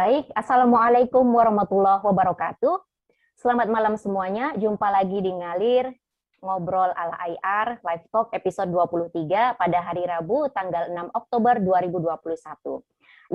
Baik, Assalamualaikum warahmatullahi wabarakatuh. Selamat malam semuanya, jumpa lagi di Ngalir Ngobrol ala IR Live Talk episode 23 pada hari Rabu tanggal 6 Oktober 2021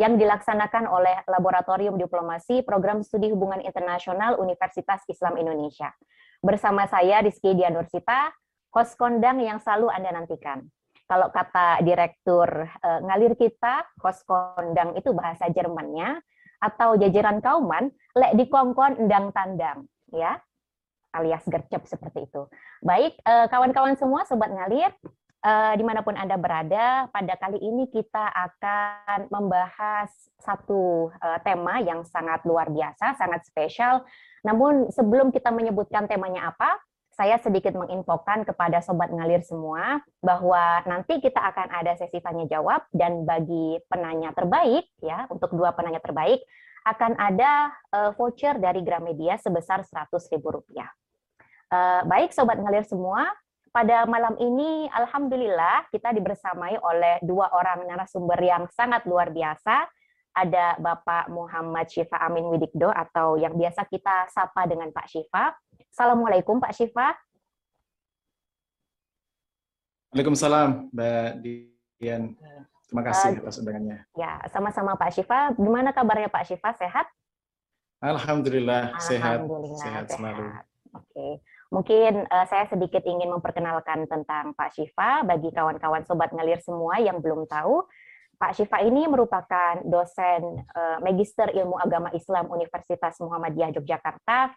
yang dilaksanakan oleh Laboratorium Diplomasi Program Studi Hubungan Internasional Universitas Islam Indonesia. Bersama saya Rizky Dianursita, host kondang yang selalu Anda nantikan. Kalau kata direktur uh, ngalir kita, host kondang itu bahasa Jermannya, atau jajaran kauman lek dikongkon endang tandang ya alias gercep seperti itu. Baik eh, kawan-kawan semua sobat ngalir eh, di mana pun anda berada pada kali ini kita akan membahas satu eh, tema yang sangat luar biasa sangat spesial. Namun sebelum kita menyebutkan temanya apa, saya sedikit menginfokan kepada sobat ngalir semua bahwa nanti kita akan ada sesi tanya jawab dan bagi penanya terbaik ya untuk dua penanya terbaik akan ada uh, voucher dari Gramedia sebesar Rp100.000. Uh, baik sobat ngalir semua, pada malam ini alhamdulillah kita dibersamai oleh dua orang narasumber yang sangat luar biasa. Ada Bapak Muhammad Syifa Amin Widikdo atau yang biasa kita sapa dengan Pak Syifa Assalamualaikum Pak Syifa. Waalaikumsalam Mbak Dian. Terima kasih atas undangannya. Ya, sama-sama Pak Syifa. Gimana kabarnya Pak Syifa? Sehat? Alhamdulillah, Alhamdulillah sehat. Sehat, sehat selalu. Oke. Mungkin uh, saya sedikit ingin memperkenalkan tentang Pak Syifa bagi kawan-kawan sobat ngalir semua yang belum tahu. Pak Syifa ini merupakan dosen uh, Magister Ilmu Agama Islam Universitas Muhammadiyah Yogyakarta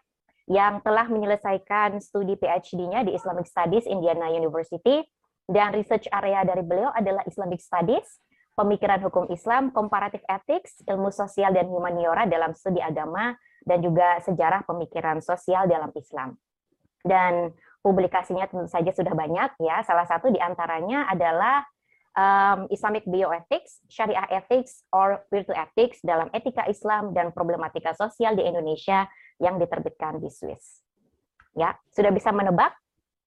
yang telah menyelesaikan studi PhD-nya di Islamic Studies Indiana University dan research area dari beliau adalah Islamic Studies, pemikiran hukum Islam, comparative ethics, ilmu sosial dan humaniora dalam studi agama dan juga sejarah pemikiran sosial dalam Islam. Dan publikasinya tentu saja sudah banyak ya. Salah satu di antaranya adalah um, Islamic Bioethics, Syariah Ethics, or Virtue Ethics dalam etika Islam dan problematika sosial di Indonesia yang diterbitkan di Swiss. Ya, sudah bisa menebak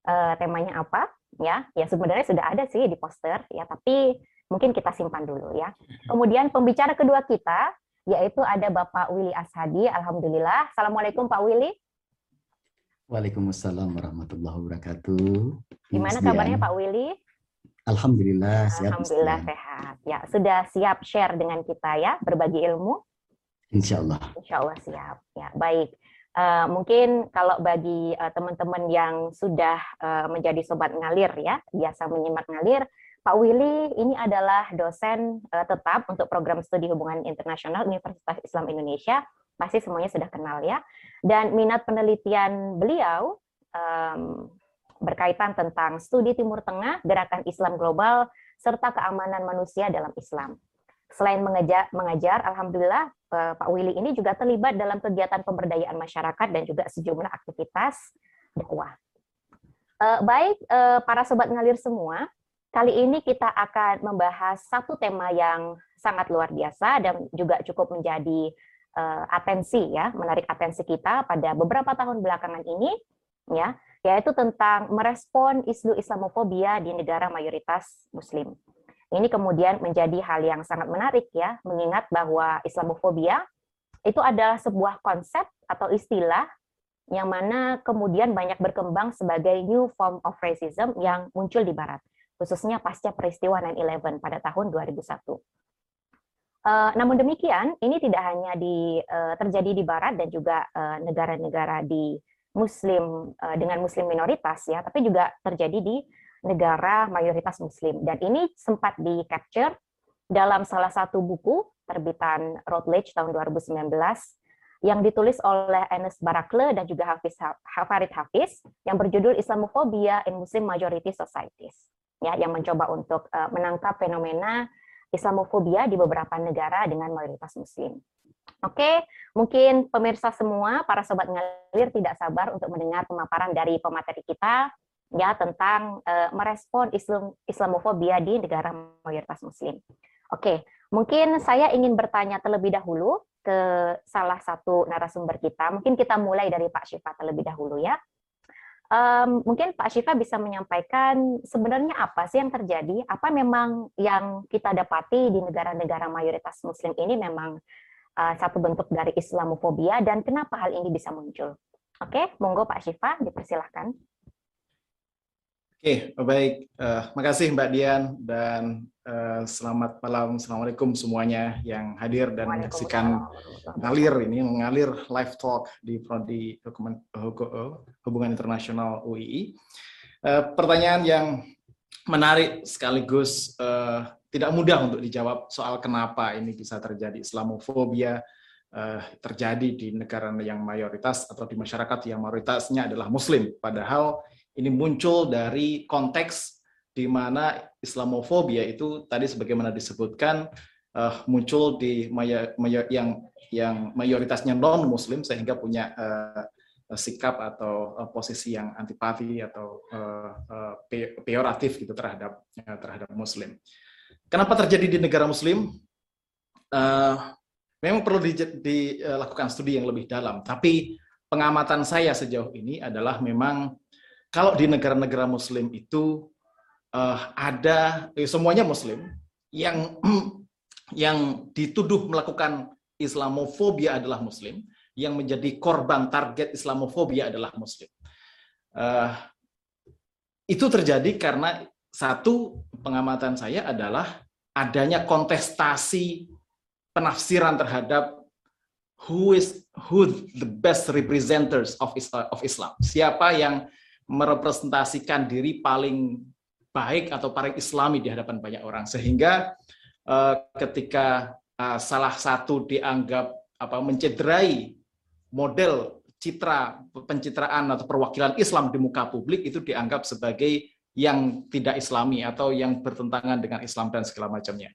uh, temanya apa? Ya, ya sebenarnya sudah ada sih di poster ya, tapi mungkin kita simpan dulu ya. Kemudian pembicara kedua kita yaitu ada Bapak Willy Ashadi. Alhamdulillah. Assalamualaikum Pak Willy. Waalaikumsalam warahmatullahi wabarakatuh. Gimana kabarnya Pak Willy? Alhamdulillah sehat. Alhamdulillah sehat. Ya, sudah siap share dengan kita ya, berbagi ilmu? Insya Allah. Insya Allah siap. Ya, baik. Uh, mungkin kalau bagi uh, teman-teman yang sudah uh, menjadi sobat ngalir ya, biasa menyimak ngalir, Pak Willy ini adalah dosen uh, tetap untuk program studi hubungan internasional Universitas Islam Indonesia, pasti semuanya sudah kenal ya. Dan minat penelitian beliau um, berkaitan tentang studi Timur Tengah, gerakan Islam global, serta keamanan manusia dalam Islam. Selain mengajar, mengajar alhamdulillah eh, Pak Willy ini juga terlibat dalam kegiatan pemberdayaan masyarakat dan juga sejumlah aktivitas dakwah. Eh, baik, eh, para sobat ngalir semua, kali ini kita akan membahas satu tema yang sangat luar biasa dan juga cukup menjadi atensi ya, menarik atensi kita pada beberapa tahun belakangan ini, ya, yaitu tentang merespon isu Islamofobia di negara mayoritas Muslim. Ini kemudian menjadi hal yang sangat menarik ya, mengingat bahwa Islamofobia itu adalah sebuah konsep atau istilah yang mana kemudian banyak berkembang sebagai new form of racism yang muncul di Barat, khususnya pasca peristiwa 9/11 pada tahun 2001. Uh, eh, namun demikian, ini tidak hanya di, uh, terjadi di Barat dan juga eh, negara-negara uh, di Muslim uh, dengan Muslim minoritas ya, tapi juga terjadi di negara mayoritas Muslim. Dan ini sempat di capture dalam salah satu buku terbitan Routledge tahun 2019 yang ditulis oleh Ernest Barakle dan juga Hafiz Farid Hafiz yang berjudul Islamophobia in Muslim Majority Societies ya yang mencoba untuk uh, menangkap fenomena Islamofobia di beberapa negara dengan mayoritas Muslim. Oke, mungkin pemirsa semua, para sobat ngalir tidak sabar untuk mendengar pemaparan dari pemateri kita ya tentang uh, merespon Islam Islamofobia di negara mayoritas Muslim. Oke, mungkin saya ingin bertanya terlebih dahulu ke salah satu narasumber kita. Mungkin kita mulai dari Pak Syifa terlebih dahulu ya. Um, mungkin Pak Syifa bisa menyampaikan sebenarnya apa sih yang terjadi? Apa memang yang kita dapati di negara-negara mayoritas Muslim ini memang uh, satu bentuk dari Islamofobia dan kenapa hal ini bisa muncul. Oke, monggo Pak Syifa, dipersilahkan. Oke, baik. Uh, makasih Mbak Dian dan uh, selamat malam. Assalamualaikum semuanya yang hadir dan menyaksikan ngalir ini, mengalir live talk di Prodi Hubungan Internasional UII. Uh, pertanyaan yang menarik sekaligus uh, tidak mudah untuk dijawab soal kenapa ini bisa terjadi Islamofobia uh, terjadi di negara yang mayoritas atau di masyarakat yang mayoritasnya adalah Muslim. Padahal ini muncul dari konteks di mana Islamofobia itu tadi sebagaimana disebutkan uh, muncul di maya, maya, yang yang mayoritasnya non Muslim sehingga punya uh, sikap atau uh, posisi yang antipati atau uh, uh, peoratif gitu terhadap uh, terhadap Muslim. Kenapa terjadi di negara Muslim? Uh, memang perlu dilakukan studi yang lebih dalam. Tapi pengamatan saya sejauh ini adalah memang kalau di negara-negara Muslim itu uh, ada eh, semuanya Muslim yang yang dituduh melakukan Islamofobia adalah Muslim, yang menjadi korban target Islamofobia adalah Muslim. Uh, itu terjadi karena satu pengamatan saya adalah adanya kontestasi penafsiran terhadap who is who the best representatives of Islam. Siapa yang merepresentasikan diri paling baik atau paling islami di hadapan banyak orang sehingga uh, ketika uh, salah satu dianggap apa mencederai model citra pencitraan atau perwakilan Islam di muka publik itu dianggap sebagai yang tidak islami atau yang bertentangan dengan Islam dan segala macamnya.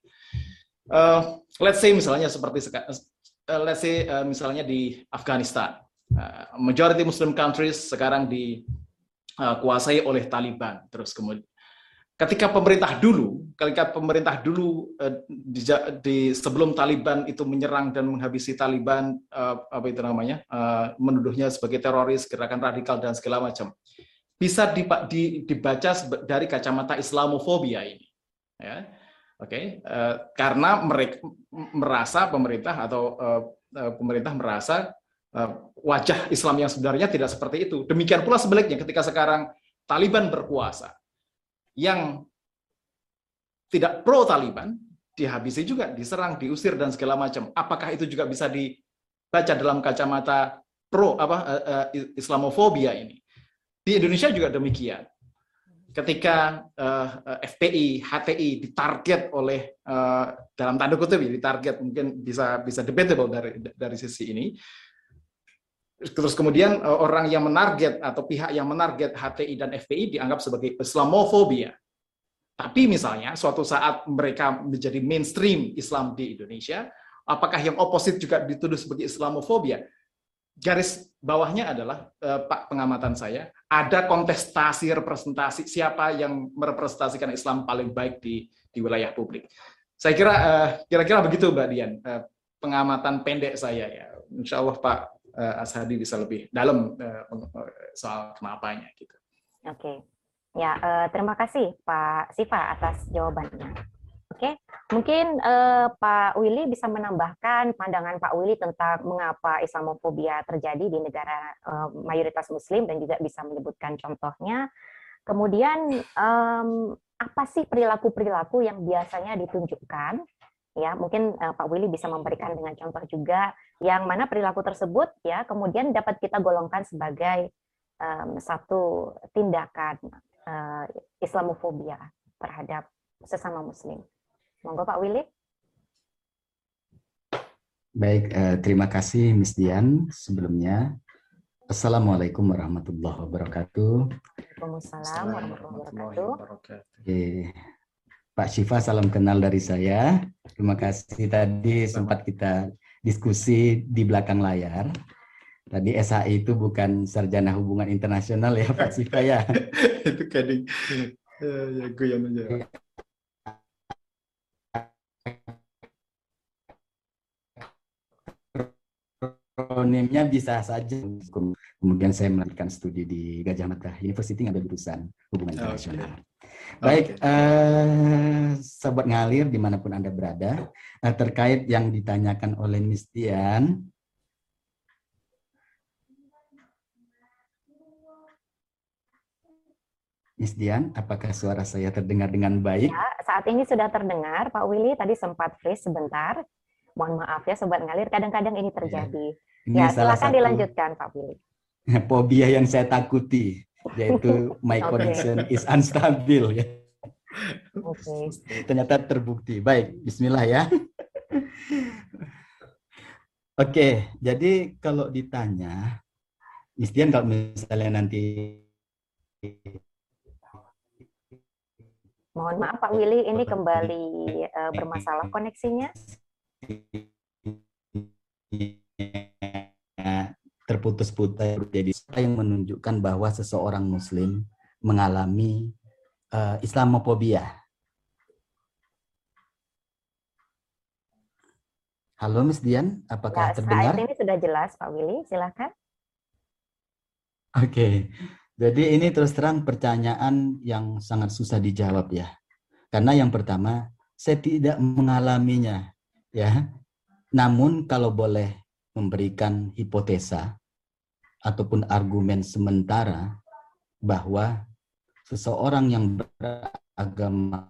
Uh, let's say misalnya seperti uh, let's say uh, misalnya di Afghanistan, uh, majority Muslim countries sekarang di Uh, kuasai oleh Taliban. Terus kemudian ketika pemerintah dulu, ketika pemerintah dulu uh, di, di sebelum Taliban itu menyerang dan menghabisi Taliban uh, apa itu namanya menuduhnya sebagai teroris, gerakan radikal dan segala macam, bisa dibaca dari kacamata Islamofobia ini. Ya. Oke, okay? karena mereka merasa pemerintah atau pemerintah merasa Eh, wajah Islam yang sebenarnya tidak seperti itu. Demikian pula sebaliknya ketika sekarang Taliban berkuasa, yang tidak pro Taliban dihabisi juga, diserang, diusir dan segala macam. Apakah itu juga bisa dibaca dalam kacamata pro apa uh, uh, Islamofobia ini? Di Indonesia juga demikian. Ketika uh, FPI, HTI ditarget oleh uh, dalam tanda kutip ditarget mungkin bisa bisa debatable dari dari sisi ini Terus kemudian eh, orang yang menarget atau pihak yang menarget HTI dan FPI dianggap sebagai Islamofobia. Tapi misalnya suatu saat mereka menjadi mainstream Islam di Indonesia, apakah yang oposit juga dituduh sebagai Islamofobia? Garis bawahnya adalah eh, Pak pengamatan saya, ada kontestasi representasi siapa yang merepresentasikan Islam paling baik di di wilayah publik. Saya kira eh, kira-kira begitu Mbak Dian, pengamatan pendek saya ya. Insya Allah Pak uh, Ashadi bisa lebih dalam uh, soal kenapanya gitu. Oke, okay. ya uh, terima kasih Pak Siva atas jawabannya. Oke, mungkin uh, Pak Willy bisa menambahkan pandangan Pak Willy tentang mengapa Islamofobia terjadi di negara uh, mayoritas Muslim dan juga bisa menyebutkan contohnya. Kemudian um, apa sih perilaku-perilaku yang biasanya ditunjukkan ya mungkin uh, Pak Willy bisa memberikan dengan contoh juga yang mana perilaku tersebut ya kemudian dapat kita golongkan sebagai um, satu tindakan uh, Islamofobia terhadap sesama Muslim. Monggo Pak Willy. Baik, uh, terima kasih Miss Dian sebelumnya. Assalamualaikum warahmatullahi wabarakatuh. Waalaikumsalam warahmatullahi wabarakatuh. Oke. Pak Syifa, salam kenal dari saya. Terima kasih tadi sempat kita diskusi di belakang layar. Tadi SHI itu bukan sarjana hubungan internasional ya Pak Syifa ya. itu kadang ya, gue yang menjawab. Akronimnya bisa saja. Kemudian saya melanjutkan studi di Gajah Mada University ngambil jurusan hubungan internasional. Okay. Baik, okay. uh, sahabat ngalir di mana pun anda berada, uh, terkait yang ditanyakan oleh Miss Dian, Miss Dian, apakah suara saya terdengar dengan baik? Ya, saat ini sudah terdengar, Pak Willy. Tadi sempat freeze sebentar. Mohon maaf ya, sobat ngalir. Kadang-kadang ini terjadi. Ya, ini ya silakan dilanjutkan, Pak Willy. Fobia yang saya takuti, yaitu my okay. connection is unstable ya. Oke. Okay. Ternyata terbukti. Baik, Bismillah ya. Oke, okay, jadi kalau ditanya, Miss Dian kalau misalnya nanti Mohon maaf Pak Willy, ini kembali uh, bermasalah koneksinya. Terputus-putus jadi yang menunjukkan bahwa seseorang Muslim mengalami uh, Islamophobia. Halo Miss Dian, apakah ya, terdengar? Saat ini sudah jelas Pak Willy, silakan. Oke. Okay. Jadi ini terus terang pertanyaan yang sangat susah dijawab ya. Karena yang pertama, saya tidak mengalaminya ya. Namun kalau boleh memberikan hipotesa ataupun argumen sementara bahwa seseorang yang beragama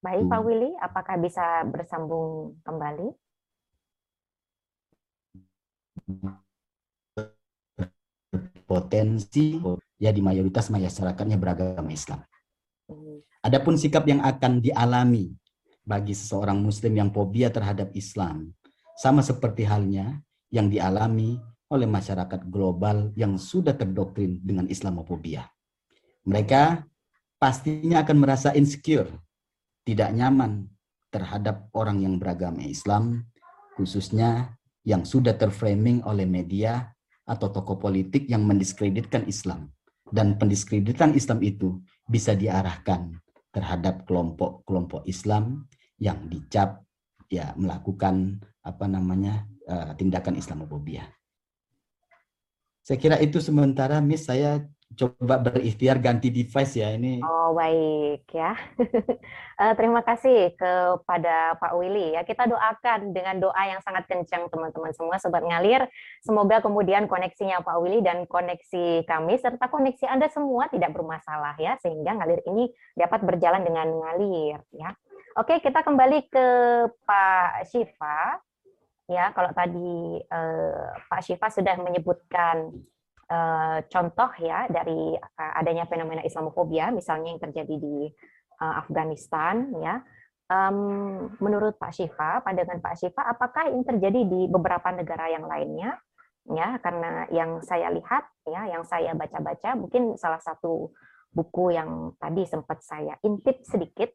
Baik, Pak hmm. Willy, apakah bisa bersambung kembali? Potensi ya di mayoritas masyarakatnya beragama Islam. Adapun sikap yang akan dialami bagi seseorang Muslim yang fobia terhadap Islam, sama seperti halnya yang dialami oleh masyarakat global yang sudah terdoktrin dengan Islamofobia. Mereka pastinya akan merasa insecure tidak nyaman terhadap orang yang beragama Islam, khususnya yang sudah terframing oleh media atau tokoh politik yang mendiskreditkan Islam. Dan pendiskreditan Islam itu bisa diarahkan terhadap kelompok-kelompok Islam yang dicap ya melakukan apa namanya uh, tindakan Islamophobia. Saya kira itu sementara Miss saya coba berikhtiar ganti device ya ini. Oh baik ya. uh, terima kasih kepada Pak Willy ya. Kita doakan dengan doa yang sangat kencang teman-teman semua sobat ngalir. Semoga kemudian koneksinya Pak Willy dan koneksi kami serta koneksi Anda semua tidak bermasalah ya sehingga ngalir ini dapat berjalan dengan ngalir ya. Oke, kita kembali ke Pak Syifa. Ya, kalau tadi uh, Pak Syifa sudah menyebutkan uh, contoh ya dari uh, adanya fenomena Islamofobia, misalnya yang terjadi di uh, Afghanistan, ya. Um, menurut Pak Syifa, pandangan Pak Syifa, apakah ini terjadi di beberapa negara yang lainnya? Ya, karena yang saya lihat, ya, yang saya baca-baca, mungkin salah satu buku yang tadi sempat saya intip sedikit,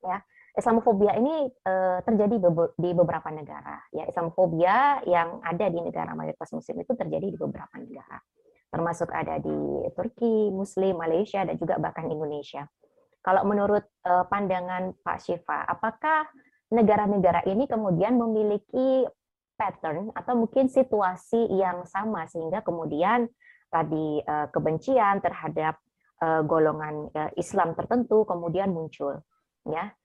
ya, Islamofobia ini uh, terjadi di beberapa negara. Ya, Islamofobia yang ada di negara mayoritas Muslim itu terjadi di beberapa negara, termasuk ada di Turki, Muslim, Malaysia, dan juga bahkan Indonesia. Kalau menurut uh, pandangan Pak Syifa, apakah negara-negara ini kemudian memiliki pattern atau mungkin situasi yang sama sehingga kemudian tadi uh, kebencian terhadap uh, golongan uh, Islam tertentu kemudian muncul, ya?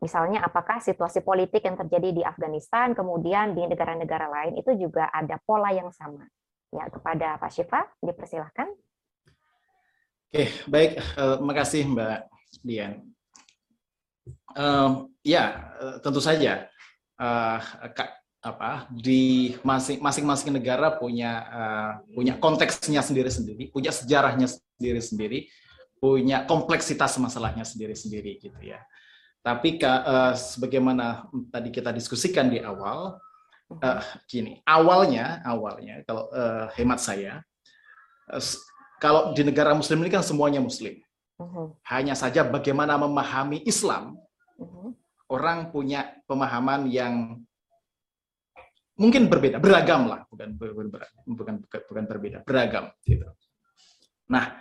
Misalnya apakah situasi politik yang terjadi di Afghanistan, kemudian di negara-negara lain itu juga ada pola yang sama. Ya, kepada Pak Syifa, dipersilahkan. Oke, baik. Uh, makasih Mbak Dian. Uh, ya, tentu saja uh, apa di masing-masing negara punya uh, punya konteksnya sendiri-sendiri, punya sejarahnya sendiri-sendiri, punya kompleksitas masalahnya sendiri-sendiri gitu ya. Tapi uh, sebagaimana tadi kita diskusikan di awal, uh, gini, awalnya, awalnya kalau uh, hemat saya, uh, kalau di negara Muslim ini kan semuanya Muslim. Uh-huh. Hanya saja bagaimana memahami Islam, uh-huh. orang punya pemahaman yang mungkin berbeda, beragam lah, bukan bukan bukan bukan berbeda, beragam. Gitu. Nah,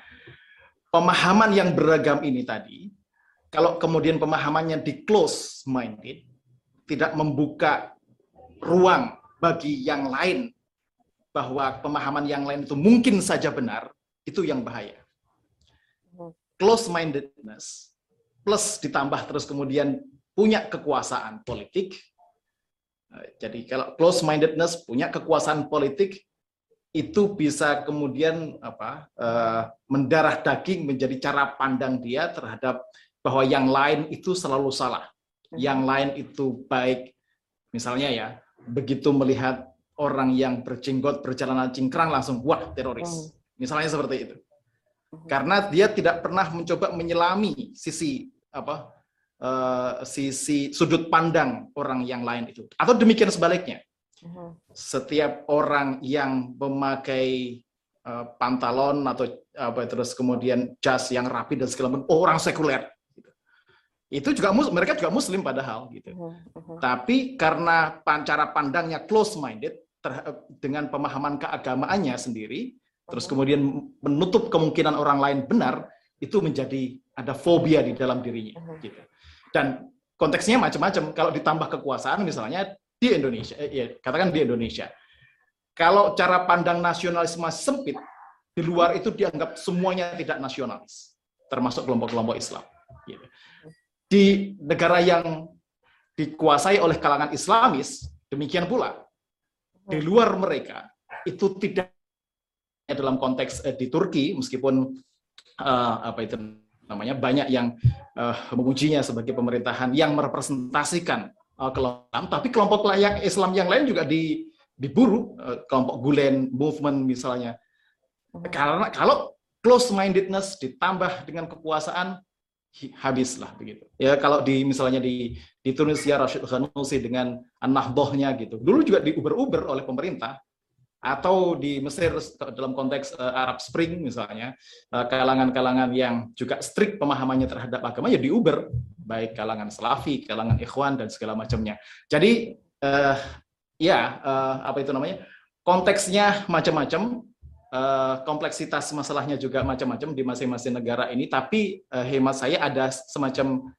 pemahaman yang beragam ini tadi kalau kemudian pemahamannya di close minded, tidak membuka ruang bagi yang lain bahwa pemahaman yang lain itu mungkin saja benar, itu yang bahaya. Close mindedness plus ditambah terus kemudian punya kekuasaan politik. Jadi kalau close mindedness punya kekuasaan politik itu bisa kemudian apa uh, mendarah daging menjadi cara pandang dia terhadap bahwa yang lain itu selalu salah, yang lain itu baik. Misalnya ya, begitu melihat orang yang berjenggot berjalanan cingkrang langsung wah teroris. Misalnya seperti itu. Karena dia tidak pernah mencoba menyelami sisi apa uh, sisi sudut pandang orang yang lain itu. Atau demikian sebaliknya setiap orang yang memakai uh, pantalon atau apa terus kemudian jas yang rapi dan segala macam oh, orang sekuler. Itu juga mereka juga muslim padahal gitu tapi karena cara pandangnya close minded dengan pemahaman keagamaannya sendiri terus kemudian menutup kemungkinan orang lain benar itu menjadi ada fobia di dalam dirinya gitu dan konteksnya macam-macam kalau ditambah kekuasaan misalnya di Indonesia, eh, ya, katakan di Indonesia. Kalau cara pandang nasionalisme sempit, di luar itu dianggap semuanya tidak nasionalis, termasuk kelompok-kelompok Islam. Gitu. Di negara yang dikuasai oleh kalangan Islamis, demikian pula. Di luar mereka, itu tidak dalam konteks eh, di Turki, meskipun uh, apa itu namanya banyak yang mengujinya sebagai pemerintahan yang merepresentasikan kelompok tapi kelompok yang Islam yang lain juga di, diburu kelompok Gulen movement misalnya hmm. karena kalau close mindedness ditambah dengan kekuasaan habislah begitu ya kalau di misalnya di di Tunisia Rashid Ghanousi dengan an-Nahdhahnya gitu dulu juga diuber-uber oleh pemerintah atau di Mesir dalam konteks uh, Arab Spring misalnya kalangan-kalangan uh, yang juga strict pemahamannya terhadap agama ya diuber baik kalangan Salafi, kalangan Ikhwan dan segala macamnya. Jadi uh, ya uh, apa itu namanya konteksnya macam-macam, uh, kompleksitas masalahnya juga macam-macam di masing-masing negara ini. Tapi uh, hemat saya ada semacam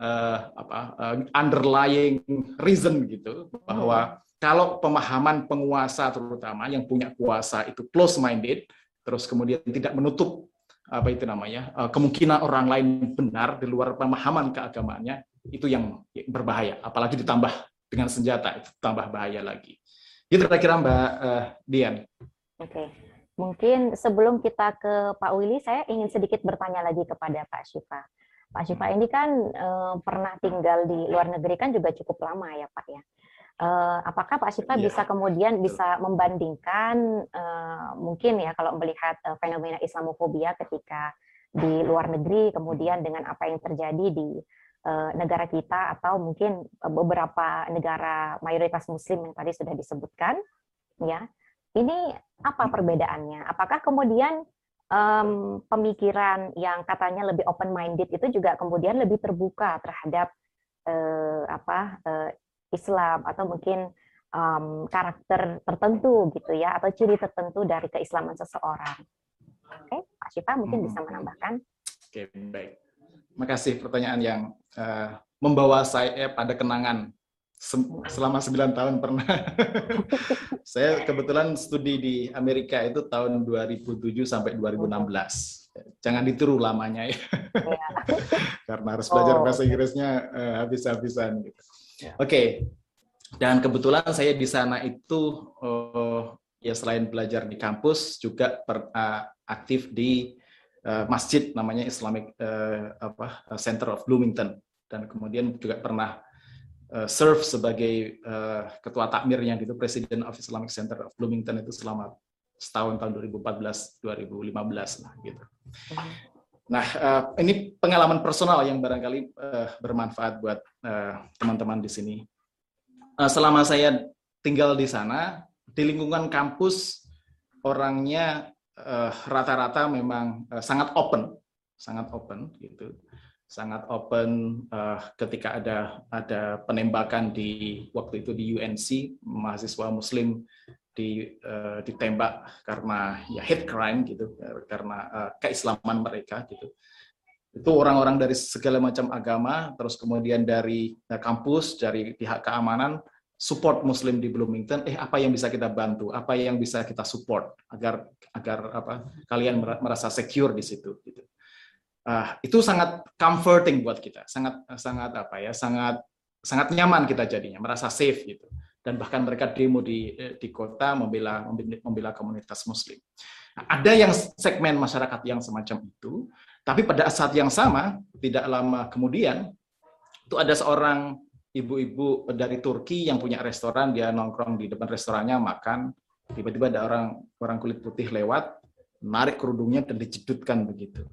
uh, apa uh, underlying reason gitu bahwa kalau pemahaman penguasa terutama yang punya kuasa itu close minded terus kemudian tidak menutup apa itu namanya eh, kemungkinan orang lain benar di luar pemahaman keagamaannya itu yang berbahaya apalagi ditambah dengan senjata itu tambah bahaya lagi itu kira-kira Mbak uh, Dian. Oke, mungkin sebelum kita ke Pak Willy, saya ingin sedikit bertanya lagi kepada Pak Syifa. Pak Syifa ini kan uh, pernah tinggal di luar negeri kan juga cukup lama ya Pak ya. Uh, apakah Pak Syifa yeah. bisa kemudian bisa membandingkan uh, mungkin ya kalau melihat uh, fenomena Islamofobia ketika di luar negeri kemudian dengan apa yang terjadi di uh, negara kita atau mungkin uh, beberapa negara mayoritas Muslim yang tadi sudah disebutkan ya ini apa perbedaannya? Apakah kemudian um, pemikiran yang katanya lebih open minded itu juga kemudian lebih terbuka terhadap uh, apa uh, Islam atau mungkin um, karakter tertentu gitu ya atau ciri tertentu dari keislaman seseorang. Oke, okay, Pak Syifa mungkin hmm. bisa menambahkan. Oke, okay, baik. Terima kasih pertanyaan yang uh, membawa saya pada kenangan selama 9 tahun pernah. saya kebetulan studi di Amerika itu tahun 2007 sampai 2016. Jangan ditiru lamanya ya. Karena harus belajar oh, bahasa Inggrisnya uh, habis-habisan gitu. Ya. Oke, okay. dan kebetulan saya di sana itu uh, ya selain belajar di kampus juga per, uh, aktif di uh, masjid namanya Islamic uh, apa Center of Bloomington dan kemudian juga pernah serve sebagai uh, ketua takmirnya gitu President of Islamic Center of Bloomington itu selama setahun tahun 2014 2015 lah gitu. Nah, uh, ini pengalaman personal yang barangkali uh, bermanfaat buat eh, teman-teman di sini. Selama saya tinggal di sana, di lingkungan kampus orangnya rata-rata memang sangat open, sangat open gitu, sangat open uh, ketika ada ada penembakan di waktu itu di UNC mahasiswa Muslim di, uh, ditembak karena ya hate crime gitu karena uh, keislaman mereka gitu Itu orang-orang dari segala macam agama, terus kemudian dari kampus, dari pihak keamanan, support Muslim di Bloomington. Eh, apa yang bisa kita bantu? Apa yang bisa kita support agar agar apa kalian merasa secure di situ? Gitu. Uh, itu sangat comforting buat kita, sangat sangat apa ya, sangat sangat nyaman kita jadinya, merasa safe gitu. Dan bahkan mereka demo di eh, di kota membela membela komunitas Muslim. Nah, ada yang segmen masyarakat yang semacam itu, tapi pada saat yang sama, tidak lama kemudian, itu ada seorang ibu-ibu dari Turki yang punya restoran, dia nongkrong di depan restorannya, makan, tiba-tiba ada orang orang kulit putih lewat, narik kerudungnya dan dijedutkan begitu.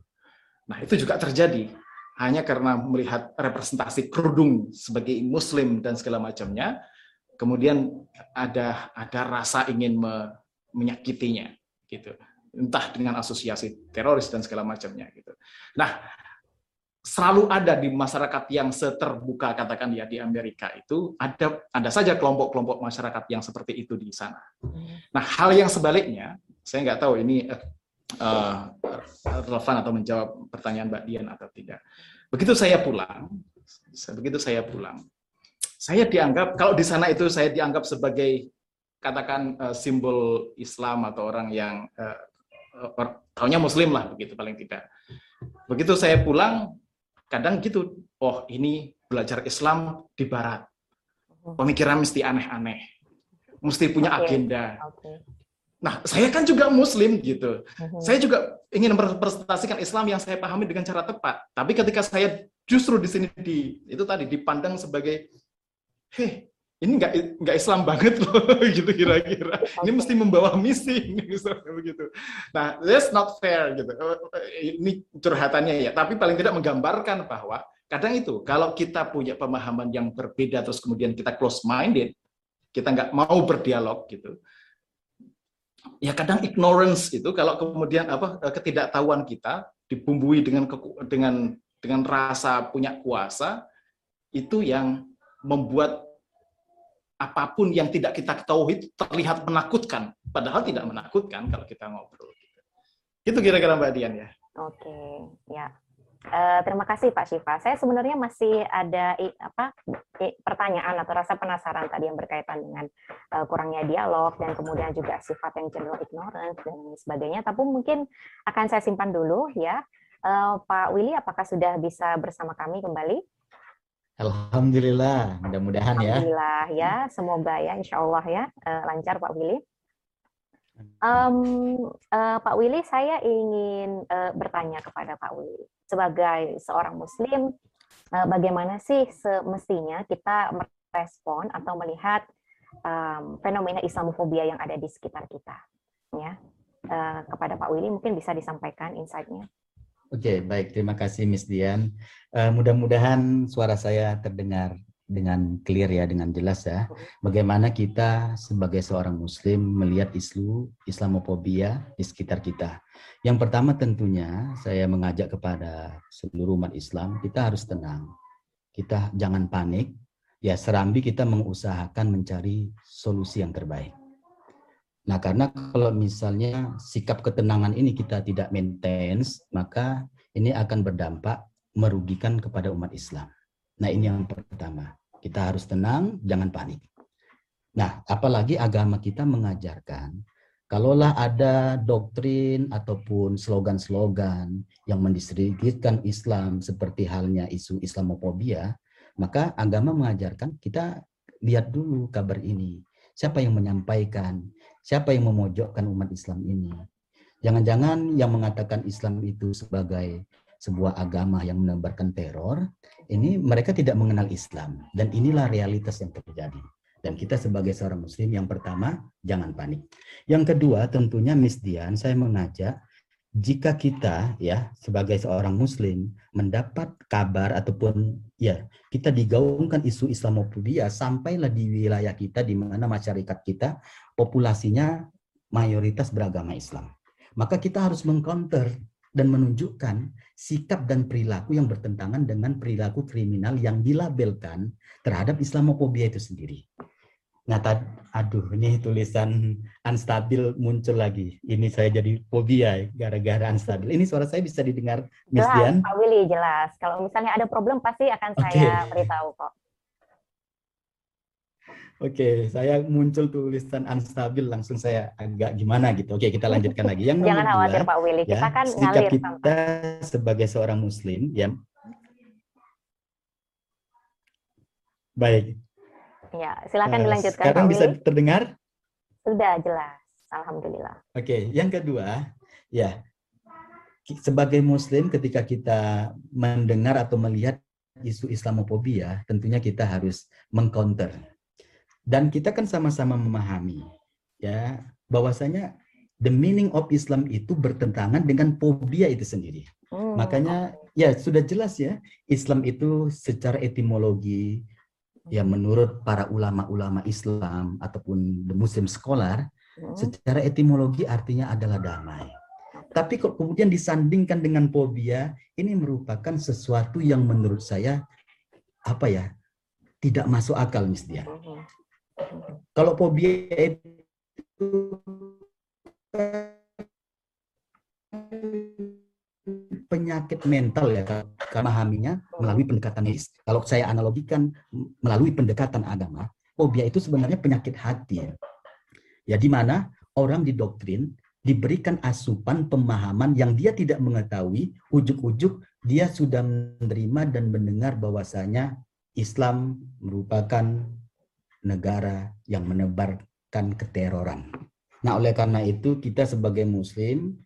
Nah, itu juga terjadi hanya karena melihat representasi kerudung sebagai muslim dan segala macamnya, kemudian ada ada rasa ingin me, menyakitinya gitu entah dengan asosiasi teroris dan segala macamnya gitu. Nah, selalu ada di masyarakat yang seterbuka katakan ya di Amerika itu ada ada saja kelompok-kelompok masyarakat yang seperti itu di sana. Nah, hal yang sebaliknya, saya nggak tahu ini uh, relevan atau menjawab pertanyaan Mbak Dian atau tidak. Begitu saya pulang, begitu saya pulang, saya dianggap kalau di sana itu saya dianggap sebagai katakan uh, simbol Islam atau orang yang uh, taunya muslim lah begitu paling tidak. Begitu saya pulang, kadang gitu, oh ini belajar Islam di barat. Pemikiran mesti aneh-aneh. Mesti punya okay. agenda. Okay. Nah, saya kan juga muslim gitu. Uh-huh. Saya juga ingin merepresentasikan Islam yang saya pahami dengan cara tepat. Tapi ketika saya justru di sini di itu tadi dipandang sebagai heh, ini nggak nggak Islam banget loh gitu kira-kira ini mesti membawa misi begitu nah that's not fair gitu ini curhatannya ya tapi paling tidak menggambarkan bahwa kadang itu kalau kita punya pemahaman yang berbeda terus kemudian kita close minded kita nggak mau berdialog gitu ya kadang ignorance itu kalau kemudian apa ketidaktahuan kita dibumbui dengan dengan dengan rasa punya kuasa itu yang membuat apa pun yang tidak kita ketahui terlihat menakutkan, padahal tidak menakutkan kalau kita ngobrol. Itu kira-kira Mbak Dian ya. Oke, ya. Uh, terima kasih Pak Syifa. Saya sebenarnya masih ada i, apa i, pertanyaan atau rasa penasaran tadi yang berkaitan dengan uh, kurangnya dialog dan kemudian juga sifat yang cenderung ignorant dan sebagainya. Tapi mungkin akan saya simpan dulu ya. Uh, Pak Willy, apakah sudah bisa bersama kami kembali? Alhamdulillah, mudah-mudahan ya. Alhamdulillah ya, semoga ya, insya Allah ya uh, lancar Pak Willy. Um, uh, Pak Willy, saya ingin uh, bertanya kepada Pak Willy sebagai seorang Muslim, uh, bagaimana sih semestinya kita merespon atau melihat um, fenomena Islamofobia yang ada di sekitar kita, ya? Uh, kepada Pak Willy mungkin bisa disampaikan insight-nya. Oke, okay, baik. Terima kasih, Miss Dian. Uh, Mudah-mudahan suara saya terdengar dengan clear ya, dengan jelas ya. Bagaimana kita sebagai seorang Muslim melihat isu Islamofobia di sekitar kita. Yang pertama tentunya saya mengajak kepada seluruh umat Islam, kita harus tenang. Kita jangan panik. Ya, serambi kita mengusahakan mencari solusi yang terbaik. Nah, karena kalau misalnya sikap ketenangan ini kita tidak maintain, maka ini akan berdampak merugikan kepada umat Islam. Nah, ini yang pertama. Kita harus tenang, jangan panik. Nah, apalagi agama kita mengajarkan kalaulah ada doktrin ataupun slogan-slogan yang mendiskreditkan Islam seperti halnya isu Islamofobia, maka agama mengajarkan kita lihat dulu kabar ini. Siapa yang menyampaikan? Siapa yang memojokkan umat Islam ini? Jangan-jangan yang mengatakan Islam itu sebagai sebuah agama yang menebarkan teror, ini mereka tidak mengenal Islam. Dan inilah realitas yang terjadi. Dan kita sebagai seorang muslim yang pertama, jangan panik. Yang kedua, tentunya Miss Dian, saya mengajak jika kita ya sebagai seorang muslim mendapat kabar ataupun ya kita digaungkan isu Islamofobia sampailah di wilayah kita di mana masyarakat kita populasinya mayoritas beragama Islam. Maka kita harus mengcounter dan menunjukkan sikap dan perilaku yang bertentangan dengan perilaku kriminal yang dilabelkan terhadap Islamofobia itu sendiri. Nah, aduh, ini tulisan unstabil muncul lagi. Ini saya jadi fobia gara-gara unstabil. Ini suara saya bisa didengar, Miss jelas, Dian? Pak Willy, jelas. Kalau misalnya ada problem, pasti akan okay. saya beritahu kok. Oke, saya muncul tulisan unstabil, langsung saya agak gimana gitu. Oke, kita lanjutkan lagi. Yang Jangan khawatir Pak Willy, ya, kita kan ngalir kita sampai. sebagai seorang Muslim, ya. Baik, Ya, silakan nah, dilanjutkan. Sekarang Pak bisa terdengar? Sudah jelas, alhamdulillah. Oke, yang kedua, ya sebagai Muslim ketika kita mendengar atau melihat isu Islamophobia, tentunya kita harus mengcounter. Dan kita kan sama-sama memahami, ya bahwasanya the meaning of Islam itu bertentangan dengan fobia itu sendiri. Hmm. Makanya ya sudah jelas ya, Islam itu secara etimologi, ya menurut para ulama-ulama Islam ataupun the Muslim scholar, hmm. secara etimologi artinya adalah damai. Tapi kalau kemudian disandingkan dengan fobia, ini merupakan sesuatu yang menurut saya apa ya tidak masuk akal Miss Dia. Hmm. Kalau fobia itu penyakit mental ya memahaminya melalui pendekatan medis. Kalau saya analogikan melalui pendekatan agama, fobia itu sebenarnya penyakit hati. Ya, ya di mana orang didoktrin diberikan asupan pemahaman yang dia tidak mengetahui, ujuk-ujuk dia sudah menerima dan mendengar bahwasanya Islam merupakan negara yang menebarkan keteroran. Nah, oleh karena itu kita sebagai muslim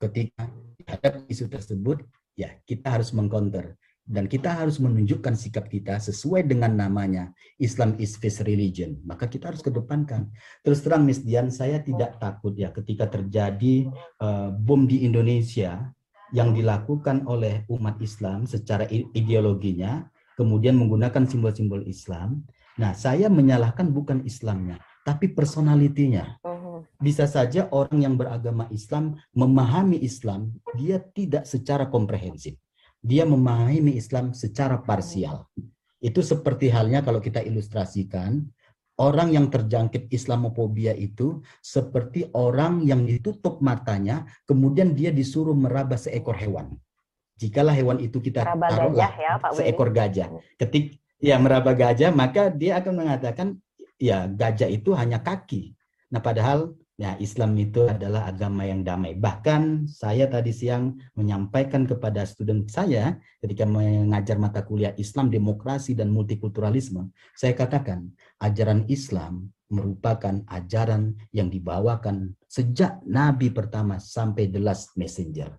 ketika terhadap isu tersebut, ya kita harus mengcounter. Dan kita harus menunjukkan sikap kita sesuai dengan namanya Islam is face religion. Maka kita harus kedepankan. Terus terang Miss Dian saya tidak takut ya ketika terjadi uh, bom di Indonesia yang dilakukan oleh umat Islam secara ideologinya kemudian menggunakan simbol-simbol Islam. Nah saya menyalahkan bukan Islamnya tapi personalitinya. Bisa saja orang yang beragama Islam memahami Islam, dia tidak secara komprehensif. Dia memahami Islam secara parsial. Itu seperti halnya kalau kita ilustrasikan, orang yang terjangkit Islamofobia itu seperti orang yang ditutup matanya, kemudian dia disuruh meraba seekor hewan. Jikalah hewan itu kita taruhlah ya, Pak seekor gajah. Ketik ya meraba gajah, maka dia akan mengatakan ya gajah itu hanya kaki. Nah padahal ya Islam itu adalah agama yang damai. Bahkan saya tadi siang menyampaikan kepada student saya ketika mengajar mata kuliah Islam, demokrasi dan multikulturalisme, saya katakan ajaran Islam merupakan ajaran yang dibawakan sejak Nabi pertama sampai the last messenger.